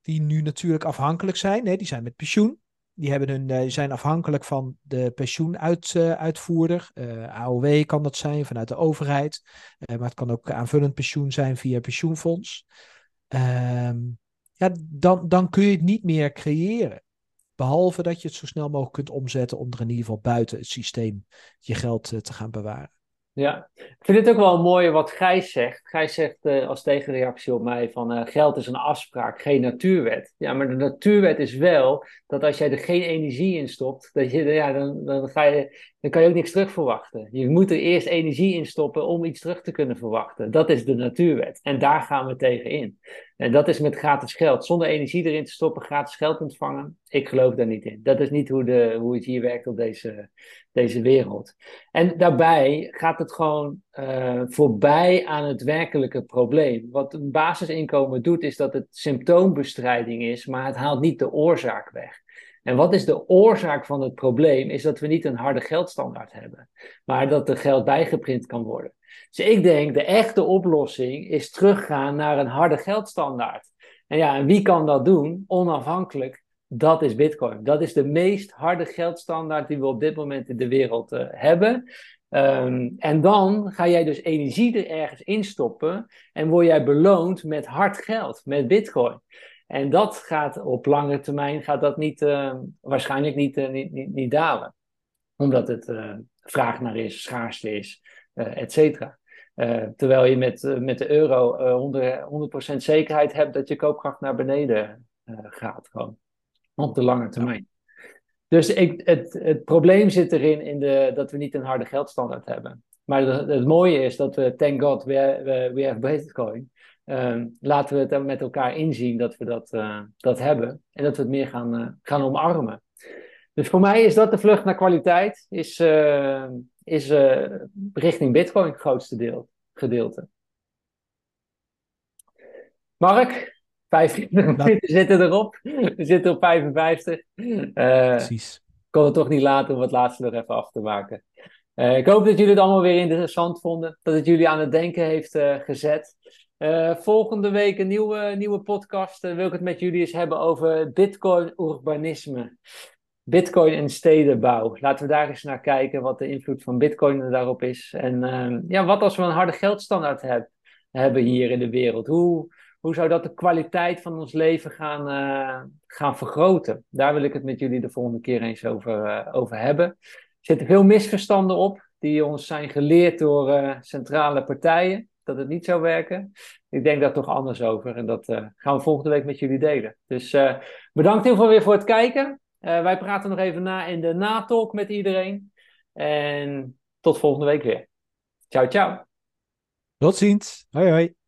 die nu natuurlijk afhankelijk zijn. Nee, die zijn met pensioen. Die, hebben hun, uh, die zijn afhankelijk van de pensioenuitvoerder. Uh, AOW kan dat zijn vanuit de overheid. maar het kan ook aanvullend pensioen zijn via pensioenfonds. Ehm, ja, dan, dan kun je het niet meer creëren. Behalve dat je het zo snel mogelijk kunt omzetten om er in ieder geval buiten het systeem je geld te gaan bewaren. Ja, ik vind het ook wel mooi wat Gijs zegt. Gijs zegt uh, als tegenreactie op mij van uh, geld is een afspraak, geen natuurwet. Ja, maar de natuurwet is wel dat als jij er geen energie in stopt, dat je, ja, dan, dan, ga je, dan kan je ook niks terug verwachten. Je moet er eerst energie in stoppen om iets terug te kunnen verwachten. Dat is de natuurwet. En daar gaan we tegen in. En dat is met gratis geld. Zonder energie erin te stoppen, gratis geld ontvangen. Ik geloof daar niet in. Dat is niet hoe, de, hoe het hier werkt op deze, deze wereld. En daarbij gaat het gewoon uh, voorbij aan het werkelijke probleem. Wat een basisinkomen doet, is dat het symptoombestrijding is, maar het haalt niet de oorzaak weg. En wat is de oorzaak van het probleem? Is dat we niet een harde geldstandaard hebben, maar dat er geld bijgeprint kan worden. Dus ik denk, de echte oplossing is teruggaan naar een harde geldstandaard. En ja, en wie kan dat doen? Onafhankelijk. Dat is Bitcoin. Dat is de meest harde geldstandaard die we op dit moment in de wereld uh, hebben. Um, en dan ga jij dus energie er ergens instoppen en word jij beloond met hard geld, met Bitcoin. En dat gaat op lange termijn gaat dat niet, uh, waarschijnlijk niet, uh, niet, niet, niet, dalen. Omdat het uh, vraag naar is, schaarste is, et cetera. terwijl je met, met de euro 100%, 100% zekerheid hebt dat je koopkracht naar beneden gaat. Gewoon op de lange termijn. Dus ik, het, het probleem zit erin in de, dat we niet een harde geldstandaard hebben. Maar het, het mooie is dat we, thank God, we, we, we have Bitcoin. Um, laten we het met elkaar inzien dat we dat, uh, dat hebben. En dat we het meer gaan, uh, gaan omarmen. Dus voor mij is dat de vlucht naar kwaliteit. Is, uh, is richting Bitcoin het grootste deel, gedeelte. Mark, 25 minuten zitten erop. We zitten op 55. Precies. Ik kon het toch niet laten om het laatste nog even af te maken. ik hoop dat jullie het allemaal weer interessant vonden. Dat het jullie aan het denken heeft gezet. Uh, volgende week een nieuwe, nieuwe podcast. Uh, wil ik het met jullie eens hebben over Bitcoin-urbanisme. Bitcoin en stedenbouw. Laten we daar eens naar kijken wat de invloed van Bitcoin daarop is. En uh, ja, wat als we een harde geldstandaard heb, hebben hier in de wereld? Hoe, hoe zou dat de kwaliteit van ons leven gaan, gaan vergroten? Daar wil ik het met jullie de volgende keer eens over, over hebben. Er zitten veel misverstanden op die ons zijn geleerd door centrale partijen dat het niet zou werken. Ik denk daar toch anders over en dat uh, gaan we volgende week met jullie delen. Dus uh, bedankt heel veel weer voor het kijken. Uh, wij praten nog even na in de natalk met iedereen. En tot volgende week weer. Ciao, ciao. Tot ziens. Hoi, hoi.